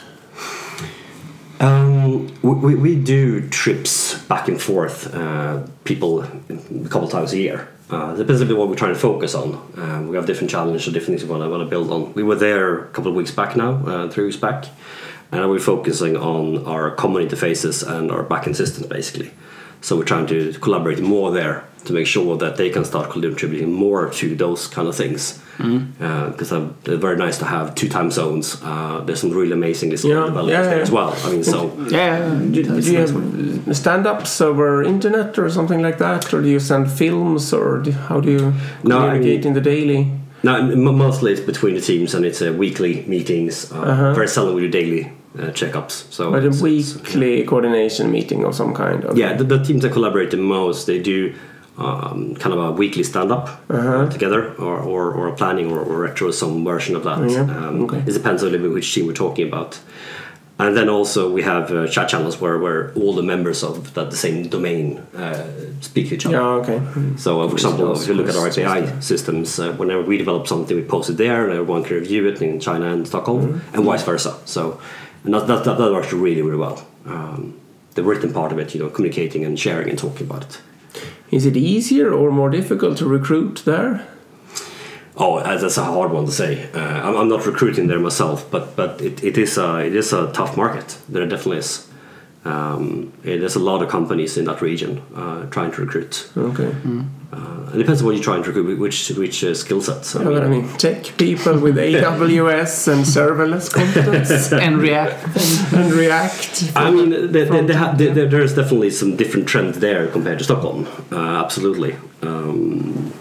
Um, we, we, we do trips back and forth, uh, people a couple times a year. Uh, depends a bit what we're trying to focus on. Um, we have different challenges or different things we want to, want to build on. We were there a couple of weeks back now, uh, three weeks back, and we're focusing on our common interfaces and our backend systems basically. So we're trying to collaborate more there to make sure that they can start contributing more to those kind of things. Because uh, they're very nice to have two time zones. Uh, there's some really amazing skilled Yeah, developers yeah, there yeah. as well. I mean, so Yeah, Do, do you have stand-ups over internet or something like that, or do you send films, or do, how do you No, I communicate mean- in the daily? No, mostly it's between the teams and it's uh, weekly meetings. Uh, Very seldom we do daily uh, checkups. So But a it's- it's- weekly coordination meeting of some kind. Of, yeah, the, the teams that collaborate the most, they do um, kind of a weekly stand-up uh, together, or, or, or a planning or, or retro, some version of that. Yeah, Um, okay. It depends a little bit which team we're talking about. And then also we have uh, chat channels where, where all the members of that the same domain uh, speak to each other. Yeah, okay. So, uh, for example, if you look at our API systems, uh, whenever we develop something, we post it there, and everyone can review it in China and Stockholm, Mm-hmm. and vice versa. So, and that, that, that, that works really, really well. Um, the written part of it, you know, communicating and sharing and talking about it. Is it easier or more difficult to recruit there? Oh, uh, that's a hard one to say. Uh, I'm, I'm not recruiting there myself, but but it, it is a it is a tough market. There definitely is. Um, yeah, there's a lot of companies in that region uh, trying to recruit. Okay. Uh, it depends on what you're trying to recruit, which which uh, skill sets. Yeah, but I mean, tech people with AWS and serverless competence and React. and React. I mean, they, they, they have, they, there there is definitely some different trends there compared to Stockholm. Uh, absolutely. Um,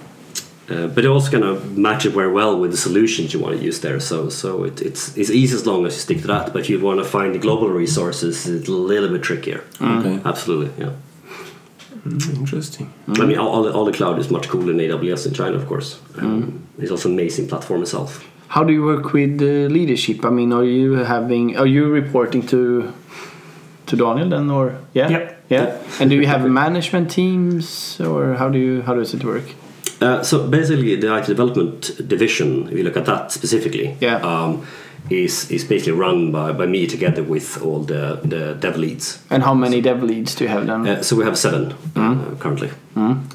uh, but it also kind of matches very well with the solutions you want to use there. So, so it, it's it's easy as long as you stick to that. But you want to find the global resources, it's a little bit trickier. Okay. Absolutely, yeah. Interesting. I mean, all, all, the, all the cloud is much cooler than AWS in China, of course. Um, It's also an amazing platform itself. How do you work with uh, leadership? I mean, are you having? Are you reporting to to Daniel then, or yeah, Yep. yeah? And do you have management teams, or how do you how does it work? Uh, so basically, the IT development division, if you look at that specifically, Yeah. um, is is basically run by, by me together with all the, the dev leads. And how many dev leads do you have then? Uh, so we have seven uh, currently,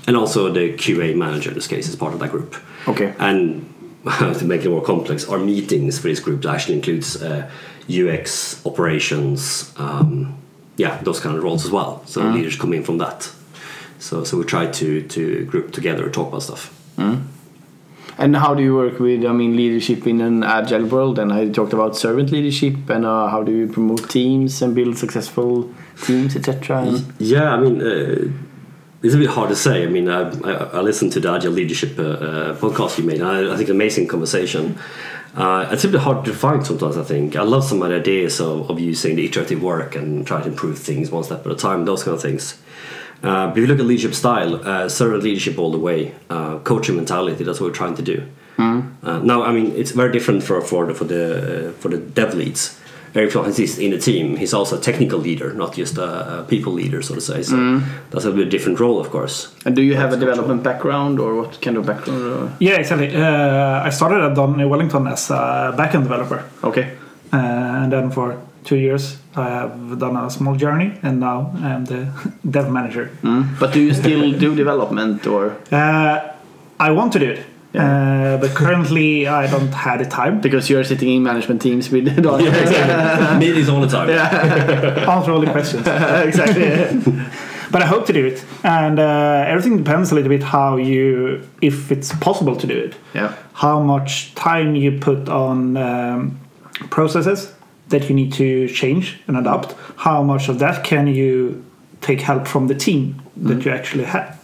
and also the QA manager in this case is part of that group. Okay. And to make it more complex, our meetings for this group actually includes uh, UX operations, um, yeah, those kind of roles as well. So leaders come in from that. So so we try to to group together and talk about stuff. And how do you work with, I mean, leadership in an agile world? And I talked about servant leadership, and uh, how do you promote teams and build successful teams, etc. Yeah, I mean, uh, it's a bit hard to say. I mean, I, I, I listened to the Agile Leadership uh, uh, podcast you made. I, I think amazing conversation. Uh, it's a bit hard to find sometimes. I think I love some of the ideas of, of using the iterative work and try to improve things one step at a time. Those kind of things. Uh, but if you look at leadership style, uh, servant leadership all the way, uh, coaching mentality. That's what we're trying to do. Uh, now, I mean, it's very different for for the for the uh, for the dev leads. Eric Johansson is in the team. He's also a technical leader, not just a, a people leader, so to say. So that's a bit different role, of course. And do you have a development background, or what kind of background? Uh, Yeah, exactly. Uh, I started at Daniel Wellington as a backend developer, okay. uh, and then for two years I have done a small journey, and now I'm the dev manager. Mm. But do you still do development, or Uh, I want to do it, uh, but currently I don't have the time. because you're sitting in management teams with Daniel? Meetings all the time. Answer all the questions. exactly. but I hope to do it, and uh, everything depends a little bit how you, if it's possible to do it. Yeah. how much time you put on um, processes that you need to change and adapt how much of that can you take help from the team that you actually have?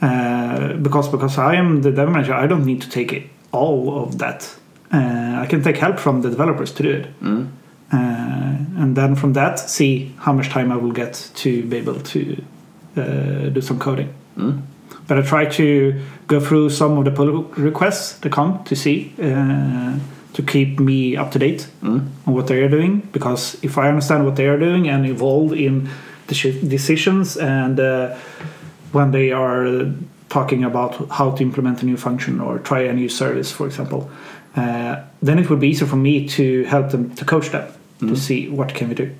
Uh, because because I am the dev manager I don't need to take it, all of that. Uh, I can take help from the developers to do it. Uh, and then from that see how much time I will get to be able to uh, do some coding. But I try to go through some of the pull requests that come to see uh, to keep me up to date on what they are doing. Because if I understand what they are doing and involved in the decisions and uh, when they are talking about how to implement a new function or try a new service, for example, uh, then it would be easier for me to help them to coach them to see what can we do.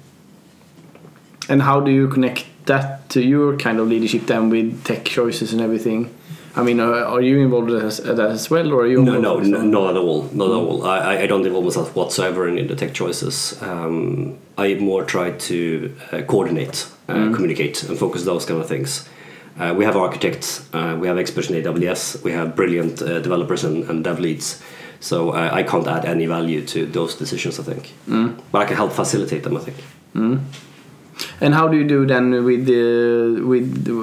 And how do you connect that to your kind of leadership then with tech choices and everything? I mean, uh, are you involved in that as, well, or are you? No, no, no, not at all. Not at all. I, I- I don't involve myself whatsoever in, the tech choices. Um, I more try to uh, coordinate, uh, communicate, and focus those kind of things. Uh, we have architects, uh, we have experts in AWS, we have brilliant uh, developers and, and dev leads. So I can't add any value to those decisions, I think. But I can help facilitate them, I think. And how do you do then with the with the,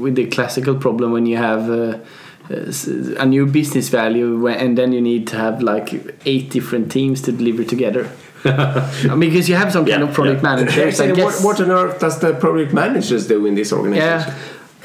with the classical problem when you have uh, uh, a new business value and then you need to have like eight different teams to deliver together? Because you have some kind Yeah, of product yeah. managers. I Actually, what, what on earth does the project managers do in this organization? yeah.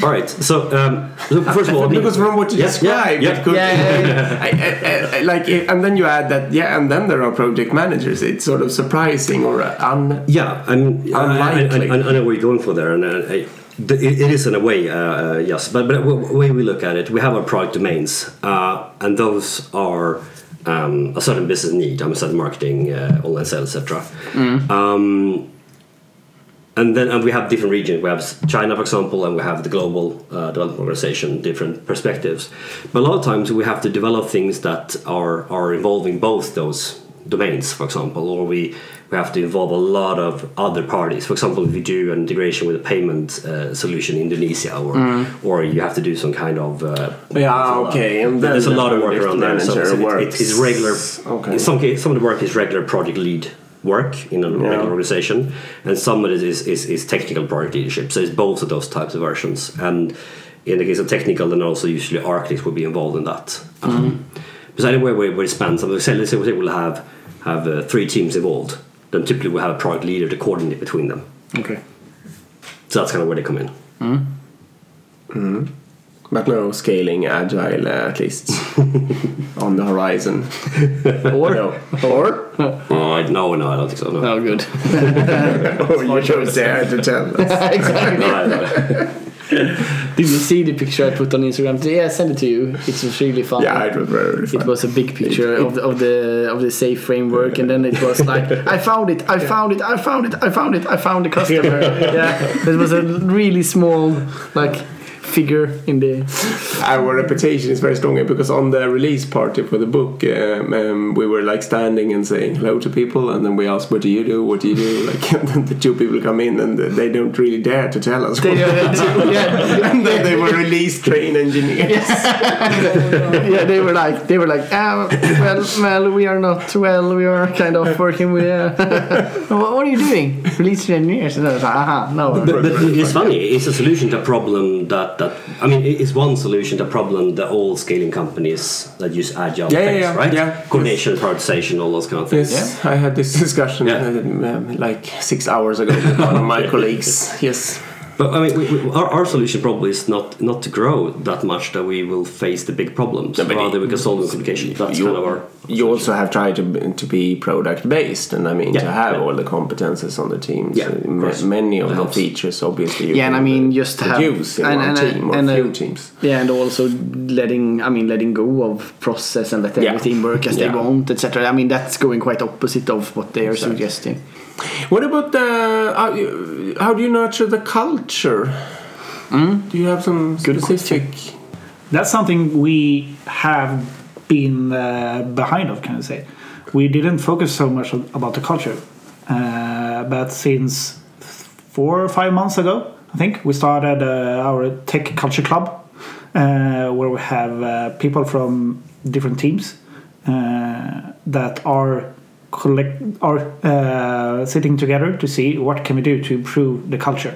All right. So, um, so first of all, I mean- Because from what you Yeah, described, yeah, it could, yeah, yeah, I, I, I, like, and then you add that, yeah, and then there are project managers. It's sort of surprising or uh, un. Yeah, I'm, I, I, Unlikely. I, I know where you're going for there, and uh, I, the- it, it is in a way, uh, uh, yes. But but the way we look at it, we have our product domains, uh, and those are um, a certain business need. I'm a certain marketing, uh, online sales, etc. Um, and then and we have different regions. We have China, for example, and we have the global uh, development organization, different perspectives. But a lot of times we have to develop things that are are involving both those domains, for example, or we we have to involve a lot of other parties. For example, if you do an integration with a payment uh, solution in Indonesia, or or you have to do some kind of uh, Yeah, okay. And then there's a lot of work around there. So it's, works. it's regular. Okay. In some case, some of the work is regular project lead work in a regular organization, and some of it is, is, is technical project leadership. So it's both of those types of versions. And in the case of technical, then also usually architects will be involved in that. Um, because anyway, where, where it spans, so let's say, let's say we'll have have uh, three teams involved. Then typically we'll have a product leader to coordinate between them. Okay. So that's kind of where they come in. But no scaling agile, uh, at least on the horizon. Or No. Or? Oh, I- no, no, I don't think so. No. no, good. or you don't dare to tell us. exactly. No, no. Did you see the picture I put on Instagram? Yeah, I sent it to you. It was really fun. Yeah, it was very fun. It was a big picture of the, of the of the SAFe framework, and then it was like, I found it, I found it, I found it, I found it, I found the customer. yeah, it was a really small like figure in the. Our reputation is very strong because on the release party for the book, um, um, we were like standing and saying hello to people, and then we asked, "What do you do? What do you do?" Like, and then the two people come in, and they don't really dare to tell us. They, what uh, yeah, and then they were release train engineers. yeah, they were like, they were like, ah, well, well, we are not well. We are kind of working with. Uh, what, what are you doing? Release engineers. And I was like, aha, no. But, but it's funny. It's a solution to a problem that, that I mean, it's one solution to problem that all scaling companies that use agile Yeah, yeah, face, yeah, right? yeah. Coordination, prioritization, all those kind of things. Yes, I had this discussion Yeah. uh, um, like six hours ago with one of my colleagues. Yes. But I mean, we, we, our, our solution probably is not not to grow that much that we will face the big problems. No, rather, we can solve them with communication. That's you, kind of our. you also have tried to be, to be product based, and I mean to have yeah. all the competences on the team. Yeah, So of many of the features, obviously, you Yeah, and I mean, uh, just have produce in and- one and- team or and, a uh, few teams. Yeah, and also letting, I mean, letting go of process and let Yeah. everything work as they want, etc. I mean, that's going quite opposite of what they are Exactly. suggesting. What about the how, how do you nurture the culture? Do you have some Good specific? That's something we have been uh, behind of, can I say. We didn't focus so much on, about the culture, uh, but since four or five months ago, I think we started uh, our tech culture club, uh, where we have uh, people from different teams uh, that are collect or uh, sitting together to see what can we do to improve the culture.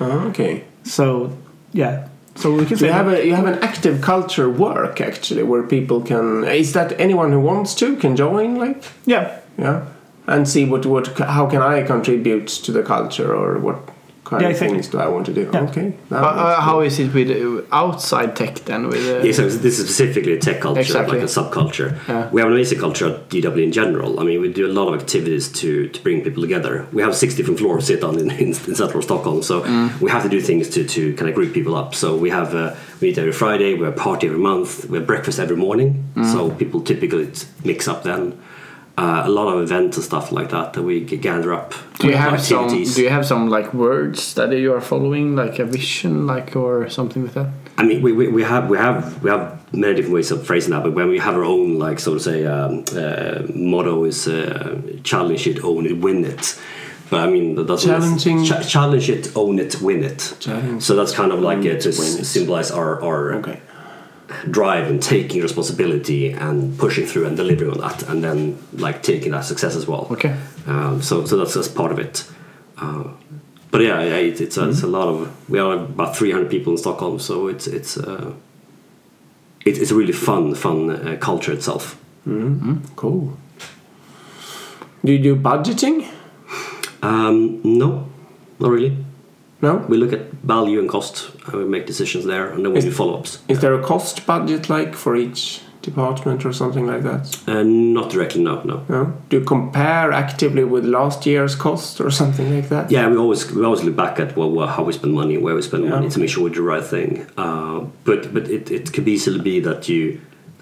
Oh, okay. So yeah, so we can So say you have a you have an active culture work actually, where people can. Is that anyone who wants to can join? Like yeah. yeah, and see what what how can I contribute to the culture or what kind Yeah, of exactly. things do I want to do? Yeah. Okay. Uh, uh, how is it with uh, outside tech then? With uh, Yeah, so this is specifically a tech culture, Exactly. like a subculture. Yeah. We have an amazing culture at DW in general. I mean, we do a lot of activities to, to bring people together. We have six different floors sit on in, in, in central Stockholm, so we have to do things to, to kind of group people up. So we have uh, we meet every Friday, we have a party every month, we have breakfast every morning. So people typically mix up then. Uh, a lot of events and stuff like that that we gather up. Do you have some? Do you have some like words that you are following, like a vision, like or something like that? I mean, we, we, we have we have we have many different ways of phrasing that, but when we have our own like so to say um, uh, motto is uh, challenge it, own it, win it. But I mean, that doesn't Challenging- cha- challenge it, own it, win it. Challenge, so that's kind of like it, to win s- it. symbolize our our Okay. Drive and taking responsibility and pushing through and delivering on that, and then like taking that success as well. Okay. Um, so so that's that's part of it. Uh, but yeah, yeah it, it's, a, it's a lot of. We are about 300 people in Stockholm, so it's it's uh, it, it's a really fun fun uh, culture itself. Cool. Do you do budgeting? Um, no, not really. No. We look at value and cost, and we make decisions there, and then we Is- do follow-ups. Is there a cost budget like for each department or something like that? Uh, not directly, no, no. No. Do you compare actively with last year's cost or something like that? Yeah, we always we always look back at well, how we spend money, where we spend Yeah. money to make sure we do the right thing. Uh, but but it, it could easily be that you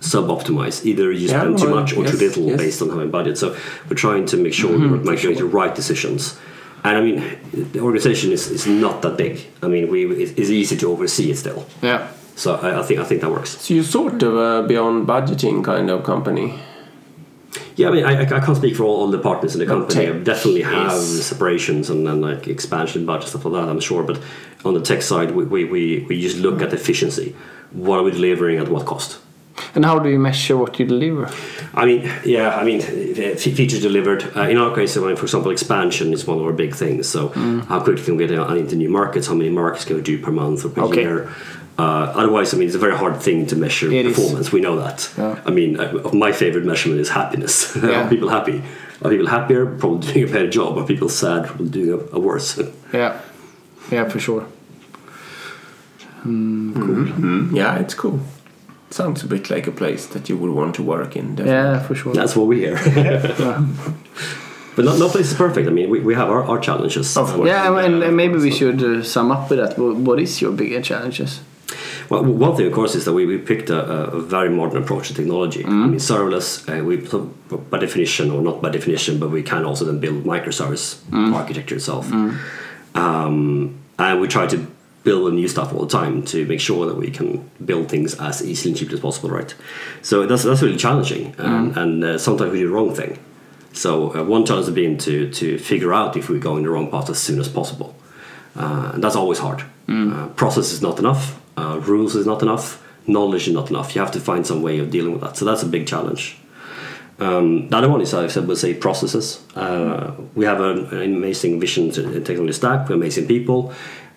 sub-optimize. Either you Yeah, spend too much or too little yes. based on having budget. So we're trying to make sure Mm-hmm, we make sure the right decisions. And I mean, the organization is, is not that big. I mean, we it's easy to oversee it still. Yeah. So I, I think I think that works. So you're sort of a beyond budgeting kind of company. Yeah, I mean, I, I can't speak for all, all the partners in the company. tech I definitely have is- separations and then like expansion budget stuff like that. I'm sure, but on the tech side, we, we, we, we just look at efficiency. What are we delivering at what cost? And how do you measure what you deliver? I mean, yeah, I mean, fe- features delivered. Uh, in our case, I mean, for example, expansion is one of our big things. So, how quickly can we get into new markets? How many markets can we do per month or per Okay. year? Uh, otherwise, I mean, it's a very hard thing to measure It is. performance. We know that. Yeah. I mean, uh, my favorite measurement is happiness. Yeah. are people happy? Are people happier? Probably doing a better job. Are people sad? Probably doing a, a worse. Yeah. Yeah, for sure. Cool. Yeah, it's cool. Sounds a bit like a place that you would want to work in. Definitely. Yeah, for sure. That's what we hear. but no, no place is perfect. I mean, we, we have our, our challenges. Of course. Yeah, and, uh, and maybe we should uh, sum up with that. What, what is your bigger challenges? Well, one thing, of course, is that we, we picked a, a- a very modern approach to technology. I mean, serverless, uh, we by definition, or not by definition, but we can also then build microservice architecture itself. Um, and we try to build new stuff all the time to make sure that we can build things as easily and cheaply as possible, right? So that's, that's really challenging, and, and uh, sometimes we do the wrong thing. So uh, one challenge has been to, to figure out if we're going the wrong path as soon as possible. Uh, and that's always hard. Uh, process is not enough, uh, rules is not enough, knowledge is not enough. You have to find some way of dealing with that. So that's a big challenge. Um, the other one is, I said, we'll say processes. Uh, we have an, an amazing vision to to technology stack, we're amazing people.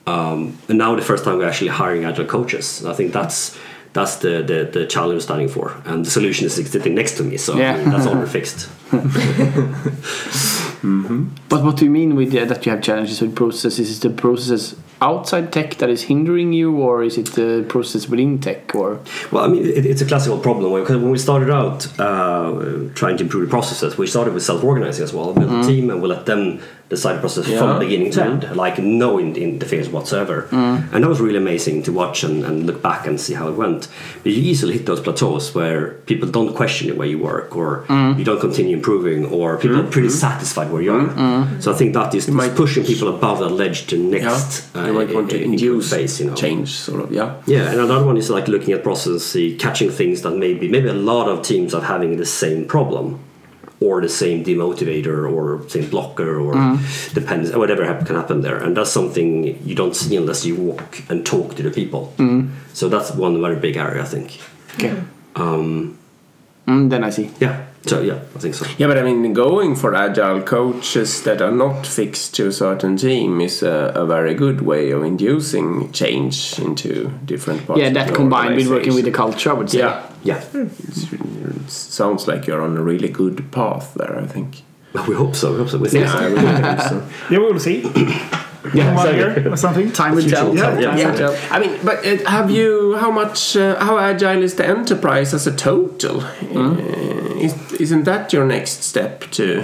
Um, and now the first time we're actually hiring agile coaches. I think that's that's the, the, the challenge we're standing for. And the solution is sitting next to me, so Yeah. I mean, that's already fixed. But what do you mean with the, that you have challenges with processes? Is the processes outside tech that is hindering you, or is it the process within tech? Or Well, I mean, it, it's a classical problem because when we started out uh, trying to improve the processes, we started with self-organizing as well. We built a team and we let them the process Yeah. from beginning to end, like no in- interference whatsoever. Mm. And that was really amazing to watch and, and look back and see how it went. But you easily hit those plateaus where people don't question the way you work, or mm. you don't continue improving, or people are pretty mm. satisfied where you are. So I think that is, might- pushing people above that ledge to next Yeah, uh, might want to induce phase, you know. change, sort of. Yeah. Yeah, and another one is like looking at process, catching things that maybe maybe a lot of teams are having the same problem, or the same demotivator, or same blocker, or mm. depends, whatever can happen there, and that's something you don't see unless you walk and talk to the people. Mm. So that's one very big area, I think. okay, um, mm, then I see. Yeah. So yeah, I think so. Yeah, but I mean, going for agile coaches that are not fixed to a certain team is a, a very good way of inducing change into different parts. Yeah, that the combined with working with the culture, I would say. Yeah, Yeah. it sounds like you're on a really good path there. I think. Well, we hope so. We hope so. We think Yeah, I so. really think so. Yeah, we will see. Yeah, One so- year or something. Time will tell. Yeah, Time yeah. will tell. I mean, but uh, have you? How much? Uh, how agile is the enterprise as a total? Uh, is, isn't that your next step to?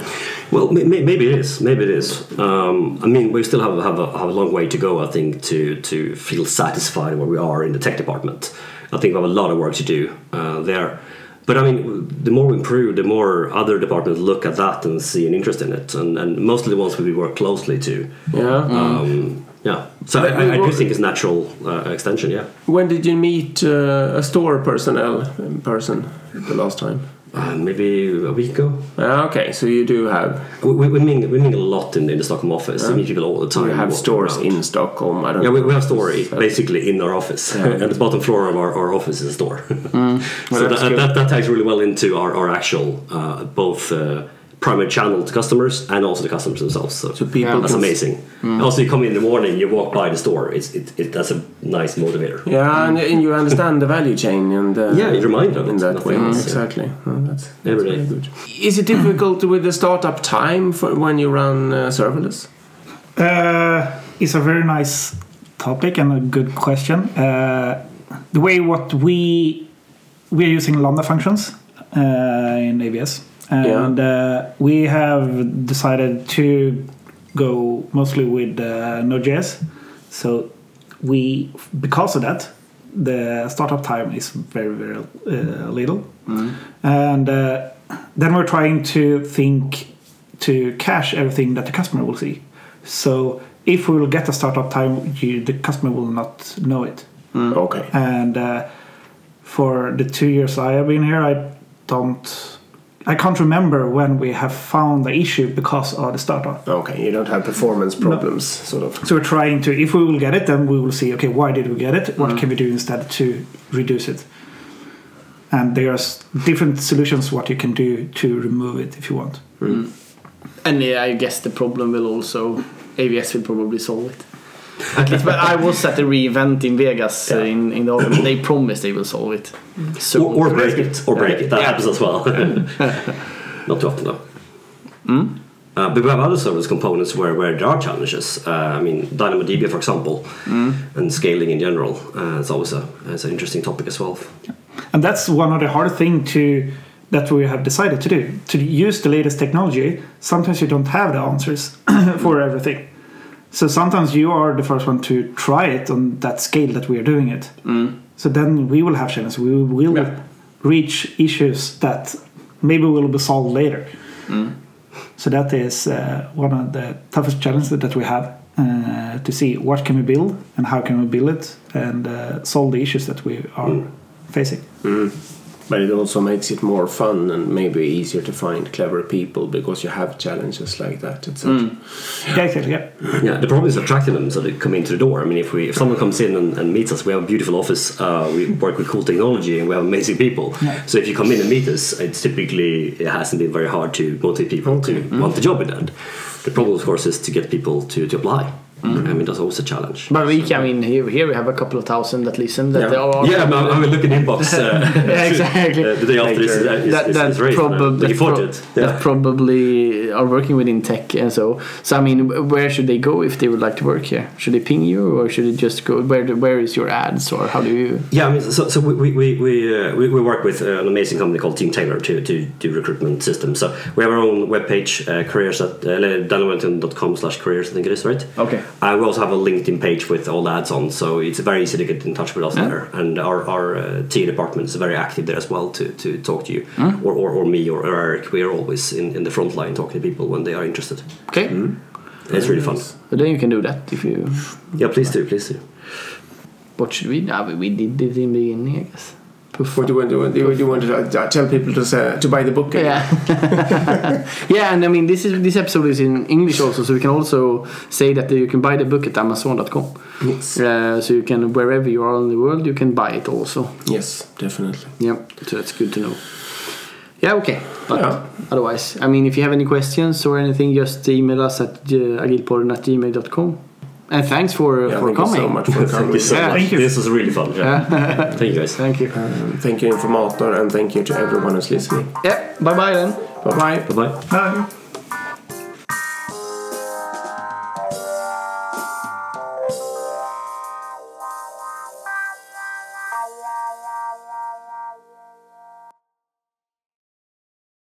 Well, may- may- maybe it is. Maybe it is. Um, I mean, we still have have a, have a long way to go. I think to to feel satisfied where we are in the tech department. I think we have a lot of work to do uh, there. But I mean, the more we improve, the more other departments look at that and see an interest in it, and, and mostly the ones we work closely to. Yeah. Um, yeah. So I, I, I do think it's natural uh, extension. Yeah. When did you meet uh, a store personnel in person the last time? Uh, maybe a week ago. Ah, okay, so you do have We, we, we, meet, we meet a lot in, in the Stockholm office. We meet people all the time. you have stores around. in Stockholm. I don't. Yeah, we, know. we have story basically in our office. and the bottom floor of our, our office is a store. so that, that, that ties really well into our, our actual uh, both uh, primary channel to customers and also the customers themselves. So, So people that's can- amazing. Also, you come in the morning, you walk by the store. It's it, it that's a nice motivator. Yeah, and, and you understand the value chain and uh, Yeah, you remind them in that nothing way. else, yeah. Exactly. Oh, that's, that's Every day. very good. Is it difficult with the startup time for when you run uh, serverless? Uh, it's a very nice topic and a good question. Uh, the way what we we are using lambda functions uh, in AWS, and uh, we have decided to go mostly with uh, Node.js. So we, because of that, the startup time is very very uh, little, and uh, then we're trying to think to cache everything that the customer will see. So if we will get a startup time, you, the customer will not know it. Okay. And uh, for the two years I have been here, I don't, I can't remember when we have found the issue because of the startup. Okay, you don't have performance problems, sort of. So we're trying to, if we will get it, then we will see, okay, why did we get it? What mm-hmm. can we do instead to reduce it? And there's different solutions what you can do to remove it if you want. Mm-hmm. And yeah, I guess the problem will also AWS will probably solve it. At least, but I was at the re:Invent in Vegas uh, in in the autumn. They promised they will solve it. So Or, or break it, or break it. That Yeah. happens as well. Not too often though. Uh, but we have other service components where, where there are challenges. Uh, I mean, DynamoDB, for example, and scaling in general. Uh, it's always a it's an interesting topic as well. And that's one of the hard thing to that we have decided to do to use the latest technology. Sometimes you don't have the answers for everything. So sometimes you are the first one to try it on that scale that we are doing it. So then we will have challenges. We will Yeah. reach issues that maybe will be solved later. So that is uh, one of the toughest challenges that we have uh, to see what can we build and how can we build it and uh, solve the issues that we are facing. But it also makes it more fun and maybe easier to find clever people because you have challenges like that, etc. Yeah, exactly. Yeah. Yeah, the problem is attracting them so they come into the door. I mean, if we if someone comes in and, and meets us, we have a beautiful office. Uh, we work with cool technology, and we have amazing people. So if you come in and meet us, it's typically it hasn't been very hard to motivate people to want the job in the end. The problem, of course, is to get people to, to apply. I mean, that's always a challenge. But we, I mean, here, here we have a couple of thousand that listen. That Yeah. are Yeah, I'm, I'm looking inbox. Uh, Yeah, exactly. uh, the day after is, Later. is, that, is, that, is raised, probab- that, pro- it. Yeah. that probably are working within tech and so. So I mean, where should they go if they would like to work here? Should they ping you or should they just go? Where where is your ads or how do you? Yeah, I mean, so, so we, we, we, we, uh, we, we work with uh, an amazing company called Teamtailor to, to do recruitment systems. So we have our own webpage, uh, careers at uh, dynamicon.com slash careers, I think it is, right? Okay. Uh, we also have a LinkedIn page with all the ads on, so it's very easy to get in touch with us Yeah. there. And our, our uh, TA department is very active there as well to, to talk to you, Hmm? or, or, or me or, or Eric. We are always in, in the front line talking to people when they are interested. Okay. It's really fun. So then you can do that if you. Yeah, please do, please do. What should we? Nah, we, we did it in the beginning, I guess. Poof. What do you want? Do you, do you want to uh, tell people to say, to buy the book? again? Yeah, yeah, and I mean this is this episode is in English also, so we can also say that you can buy the book at Amazon.com. Yes. Uh, so you can wherever you are in the world, you can buy it also. Yes, definitely. Yeah, so that's good to know. Yeah, okay. But Yeah. otherwise, I mean, if you have any questions or anything, just email us at uh, agilpodden at gmail.com. And thanks for Yeah, for thank coming. you so much for Thank coming. you so Yeah, much. thank you. This was really fun. Yeah. thank you guys. Thank you. Um, thank you, Informator, and thank you to everyone who's listening. Yeah, bye bye then. Bye bye. Bye bye. Uh,